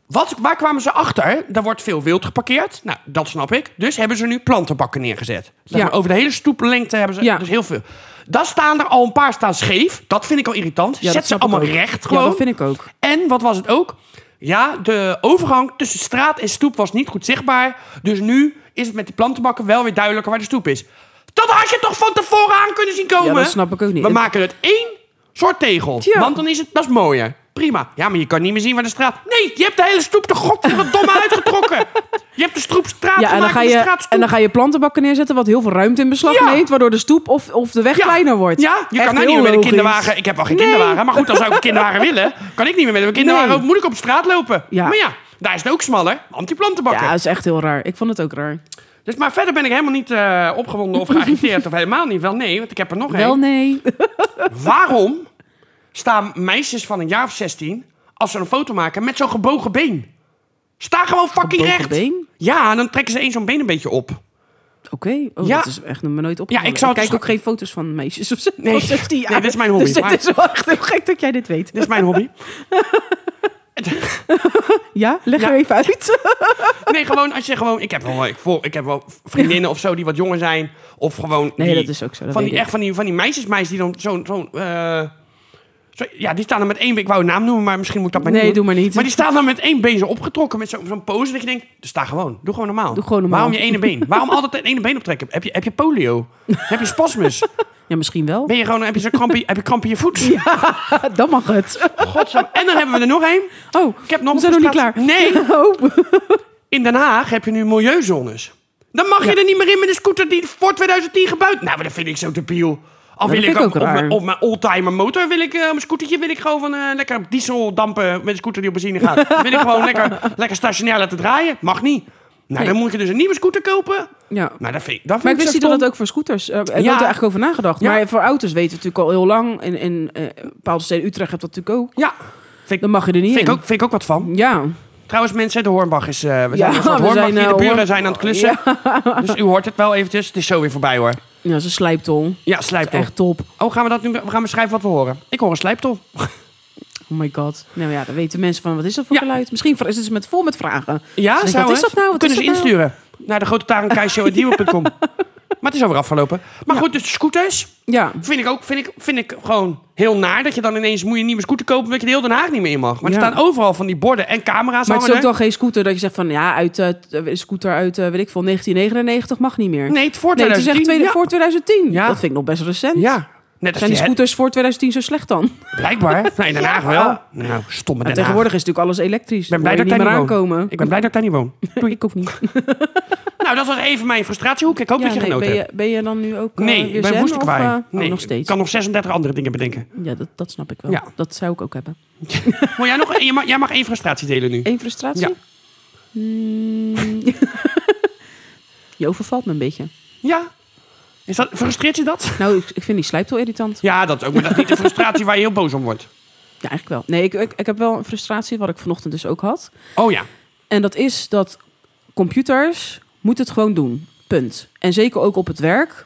wat, waar kwamen ze achter? Er wordt veel wild geparkeerd. Nou, dat snap ik. Dus hebben ze nu plantenbakken neergezet. Zeg Ja. over de hele stoeplengte hebben ze Ja. dus heel veel. Daar staan er al een paar staan scheef. Dat vind ik al irritant. Ja, Zet ze allemaal ook. recht Ja, gewoon. dat vind ik ook. En wat was het ook? Ja, de overgang tussen straat en stoep was niet goed zichtbaar. Dus nu is het met die plantenbakken wel weer duidelijker waar de stoep is. Dat had je toch van tevoren aan kunnen zien komen? Ja, dat snap ik ook niet. We maken het één soort tegel. Want dan is het, dat is mooier. Prima. Ja, maar je kan niet meer zien waar de straat... Nee, je hebt de hele stoep de godverdomme uitgetrokken. Je hebt de stoep straat Ja, en dan, ga de je, en dan ga je plantenbakken neerzetten, wat heel veel ruimte in beslag Ja. neemt, waardoor de stoep of, of de weg Ja. kleiner wordt. Ja, je Echt kan nou niet meer met een kinderwagen. Ik heb wel geen Nee. kinderwagen. Maar goed, dan zou ik een kinderwagen willen. Kan ik niet meer met een kinderwagen. Nee. Moet ik op straat lopen. Ja. Maar ja, daar is het ook smaller. Antiplantenbakken. Ja, dat is echt heel raar. Ik vond het ook raar. Dus, maar verder ben ik helemaal niet eh, opgewonden of geagiteerd. of helemaal niet. Wel nee, want ik heb er nog Wel één. nee. Waarom staan meisjes van een jaar of 16... als ze een foto maken met zo'n gebogen been? Sta gewoon fucking Gebogen recht. been? Ja, en dan trekken ze één zo'n been een beetje op. Oké, oh, Ja. dat is echt nog maar nooit opgevallen. Ja, ik zou kijk dus- ook geen foto's van meisjes of zo. Nee. van 16 jaar. Nee, dit is mijn hobby, Dus het is wel echt heel gek dat jij dit weet. Dit is mijn hobby. Ja, leg Ja. er even uit. Nee, gewoon als je gewoon... Ik heb wel, ik, vol, ik heb wel vriendinnen of zo die wat jonger zijn. Of gewoon... Nee, die- dat is ook zo, dat van die, ik. echt van die, van die meisjesmeisjes die dan zo'n... zo'n eh, zo, ja, die staan dan met één been... Ik wou een naam noemen, maar misschien moet ik dat maar Nee, niet doen. doe maar niet. Maar die staan dan met één been zo opgetrokken. Met zo- zo'n pose dat je denkt... Dus sta gewoon. Doe gewoon normaal. Doe gewoon normaal. Waarom je ene been? Waarom altijd het ene been optrekken? Heb je, heb je polio? heb je spasmus? Ja, misschien wel. Ben je gewoon... Heb je zo'n kramp, in- heb je kramp in je voet? Dan mag het. Godzam. En dan hebben we er nog één. Oh, Ik heb nog we zijn nog niet klaar. Nee. Oh. In Den Haag heb je nu milieuzones. Dan mag je Ja. er niet meer in met een scooter die voor 2010 gebouwd. Nou, dat vind ik zo debiel. Dat wil ik ik ook op raar. mijn, op mijn oldtimer motor wil ik op mijn scootertje wil ik gewoon van eh, lekker diesel dampen met een scooter die op benzine gaat. Dan wil ik gewoon lekker, lekker stationair laten draaien. Mag niet. Nou, Nee. dan moet je dus een nieuwe scooter kopen. Ja. Nou, dat vind ik, dat vind Maar ik wist niet dat het ook voor scooters... eh, ik had er eigenlijk over nagedacht. Ja. Maar voor auto's weten we natuurlijk al heel lang. In, in eh, bepaalde steden, Utrecht hebt dat natuurlijk ook. Ja, vind, Dan mag je er niet vind, ik ook, vind ik ook wat van. Ja. Trouwens, mensen, de Hoornbach is... eh, we Ja, zijn een soort we Hoornbach zijn, hier. eh, De buren Hoorn- zijn aan het klussen. Dus u hoort het wel eventjes. Het is zo weer voorbij, hoor. ja, dat is een slijptol. Ja, slijptol. Echt top. Oh, gaan we dat nu we gaan beschrijven wat we horen? Ik hoor een slijptol. Oh my god. Nou ja, dan weten mensen van, wat is dat voor Ja. geluid? Misschien is het met, vol met vragen. Ja, Dus zou wat is dat nou? Wat Kunnen ze nou? insturen naar de grote tarenkeishow.com. maar het is alweer afgelopen. Maar goed, dus de scooters Ja. vind ik ook vind ik, vind ik gewoon heel naar. Dat je dan ineens moet je een nieuwe scooter kopen omdat je de hele Den Haag niet meer in mag. Maar er staan overal van die borden en camera's Maar het is ook dan geen scooter dat je zegt van, ja, uit eh, een scooter uit, eh, weet ik veel, 1999 mag niet meer. Nee, het voor Nee, het is 2010. echt tweede, voor 2010. Ja. Dat vind ik nog best recent. Ja. Net als Zijn die die scooters voor 2010 zo slecht dan? Blijkbaar. Nee, in Den Haag wel. Nou, stomme Den Haag. tegenwoordig is natuurlijk alles elektrisch. Ik ben blij dat ik daar niet aankomen. Ik ben blij dat ik daar niet woon. Ik ook niet. Nou, dat was even mijn frustratiehoek. Ik hoop Ja, dat je nee, genoten ben, hebt. je, ben je dan nu ook eh, Nee, weer ik ben zen, of, eh, nee, oh, nog Ik steeds. kan nog 36 andere dingen bedenken. Ja, dat, dat snap ik wel. Ja. Dat zou ik ook hebben. Maar jij, nog, jij, mag, jij mag één frustratie delen nu. Eén frustratie? Ja. Hmm. je overvalt me een beetje. Ja. Is dat, frustreert je dat? Nou, ik, ik vind die slijptol irritant. Ja, dat ook. Maar dat is niet de frustratie waar je heel boos om wordt. Ja, eigenlijk wel. Nee, ik, ik, ik heb wel een frustratie, wat ik vanochtend dus ook had. Oh ja. En dat is dat computers moeten het gewoon doen. Punt. En zeker ook op het werk.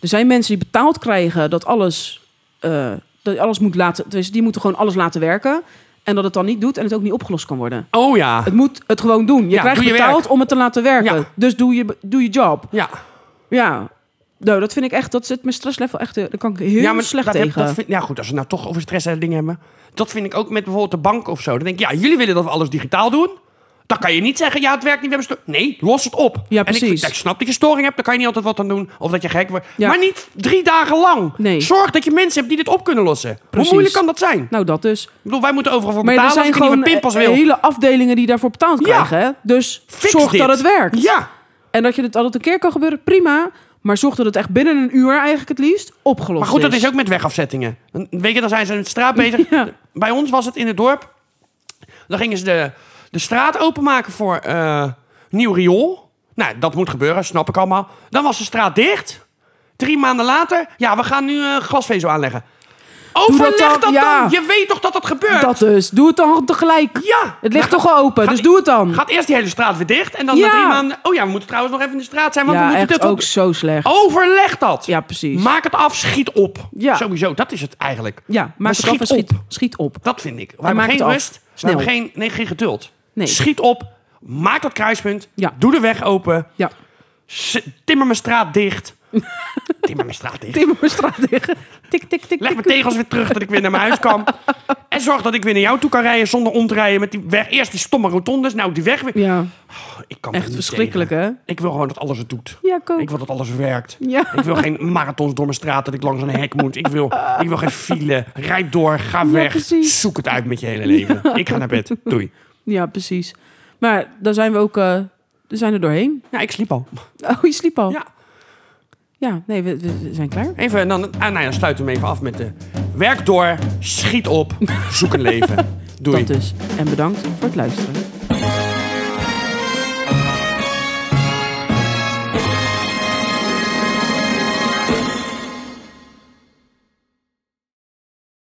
Er zijn mensen die betaald krijgen dat alles, eh, dat alles moet laten. Dus die moeten gewoon alles laten werken. En dat het dan niet doet en het ook niet opgelost kan worden. Oh ja. Het moet het gewoon doen. Je Ja, krijgt doe je betaald werk. om het te laten werken. Ja. Dus doe je, doe je job. Ja. Ja. Nou, dat vind ik echt, dat zit mijn stresslevel echt, eh, daar kan ik heel ja, maar slecht dat heb- tegen. dat vind- ja, goed. Als we nou toch over stress en dingen hebben. Dat vind ik ook met bijvoorbeeld de bank of zo. Dan denk ik, ja, jullie willen dat we alles digitaal doen. Dan kan je niet zeggen, ja, het werkt niet, we hebben Nee, los het op. Ja, En ik, precies. ik snap dat je storing hebt, dan kan je niet altijd wat aan doen. Of dat je gek wordt. Ja. Maar niet drie dagen lang. Nee. Zorg dat je mensen hebt die dit op kunnen lossen. Precies. Hoe moeilijk kan dat zijn? Nou, dat dus. Ik bedoel, wij moeten overal voor Maar er betalen zijn gewoon eh, wil. hele afdelingen die daarvoor betaald Ja. krijgen. Hè? Dus Fix zorg dit. dat het werkt. Ja. En dat je het altijd een keer kan gebeuren, prima. Maar zorg dat het echt binnen een uur eigenlijk het liefst opgelost Maar goed, dat is ook met wegafzettingen. Weet je, dan zijn ze in de straat bezig. Ja. Bij ons was het in het dorp. Dan gingen ze de, de straat openmaken voor eh, nieuw riool. Nou, dat moet gebeuren, snap ik allemaal. Dan was de straat dicht. Drie maanden later, ja, we gaan nu eh, glasvezel aanleggen. Overleg dat dan. ja. Je weet toch dat dat gebeurt? Dat dus. Doe het dan tegelijk. Ja. Het ligt toch al open, dus doe het dan. Gaat eerst die hele straat weer dicht. En dan Ja. na drie maanden... Oh ja, we moeten trouwens nog even in de straat zijn. Want we ja, moeten echt dit ook zo slecht. Overleg dat. Ja, precies. Maak het af, schiet op. Ja. Sowieso, dat is het eigenlijk. ja, maak Maar het af en schiet schiet, schiet op. Dat vind ik. We En hebben geen het rust. We hebben geen, nee, geen geduld. Nee. Schiet op. Maak dat kruispunt. Ja. Doe de weg open. Ja. Timmer mijn straat dicht. Timmer mijn straat dicht. Timmer mijn straat tegen. Tik, tik, tik. Leg mijn tegels weer terug dat ik weer naar mijn huis kan. En zorg dat ik weer naar jou toe kan rijden zonder om te rijden met die weg. Eerst die stomme rotondes, nou die weg weer. Ja, Ik kan echt verschrikkelijk, tegen. hè? Ik wil gewoon dat alles het doet. Ja, ik wil dat alles werkt. Ja. Ik wil geen marathons door mijn straat dat ik langs een hek moet. Ik wil, ik wil geen file. Rijd door, ga weg. precies. Zoek het uit met je hele leven. Ik ga naar bed. Doei. Ja, precies. Maar daar zijn we ook... we zijn er doorheen. Ja, ik sliep al. Oh, je sliep al. Ja. Ja, nee, we, we zijn klaar. Even, en dan, ah, nou ja, sluiten we hem even af met de... Werk door, schiet op, zoek een leven. Doei. Dat dus. En bedankt voor het luisteren.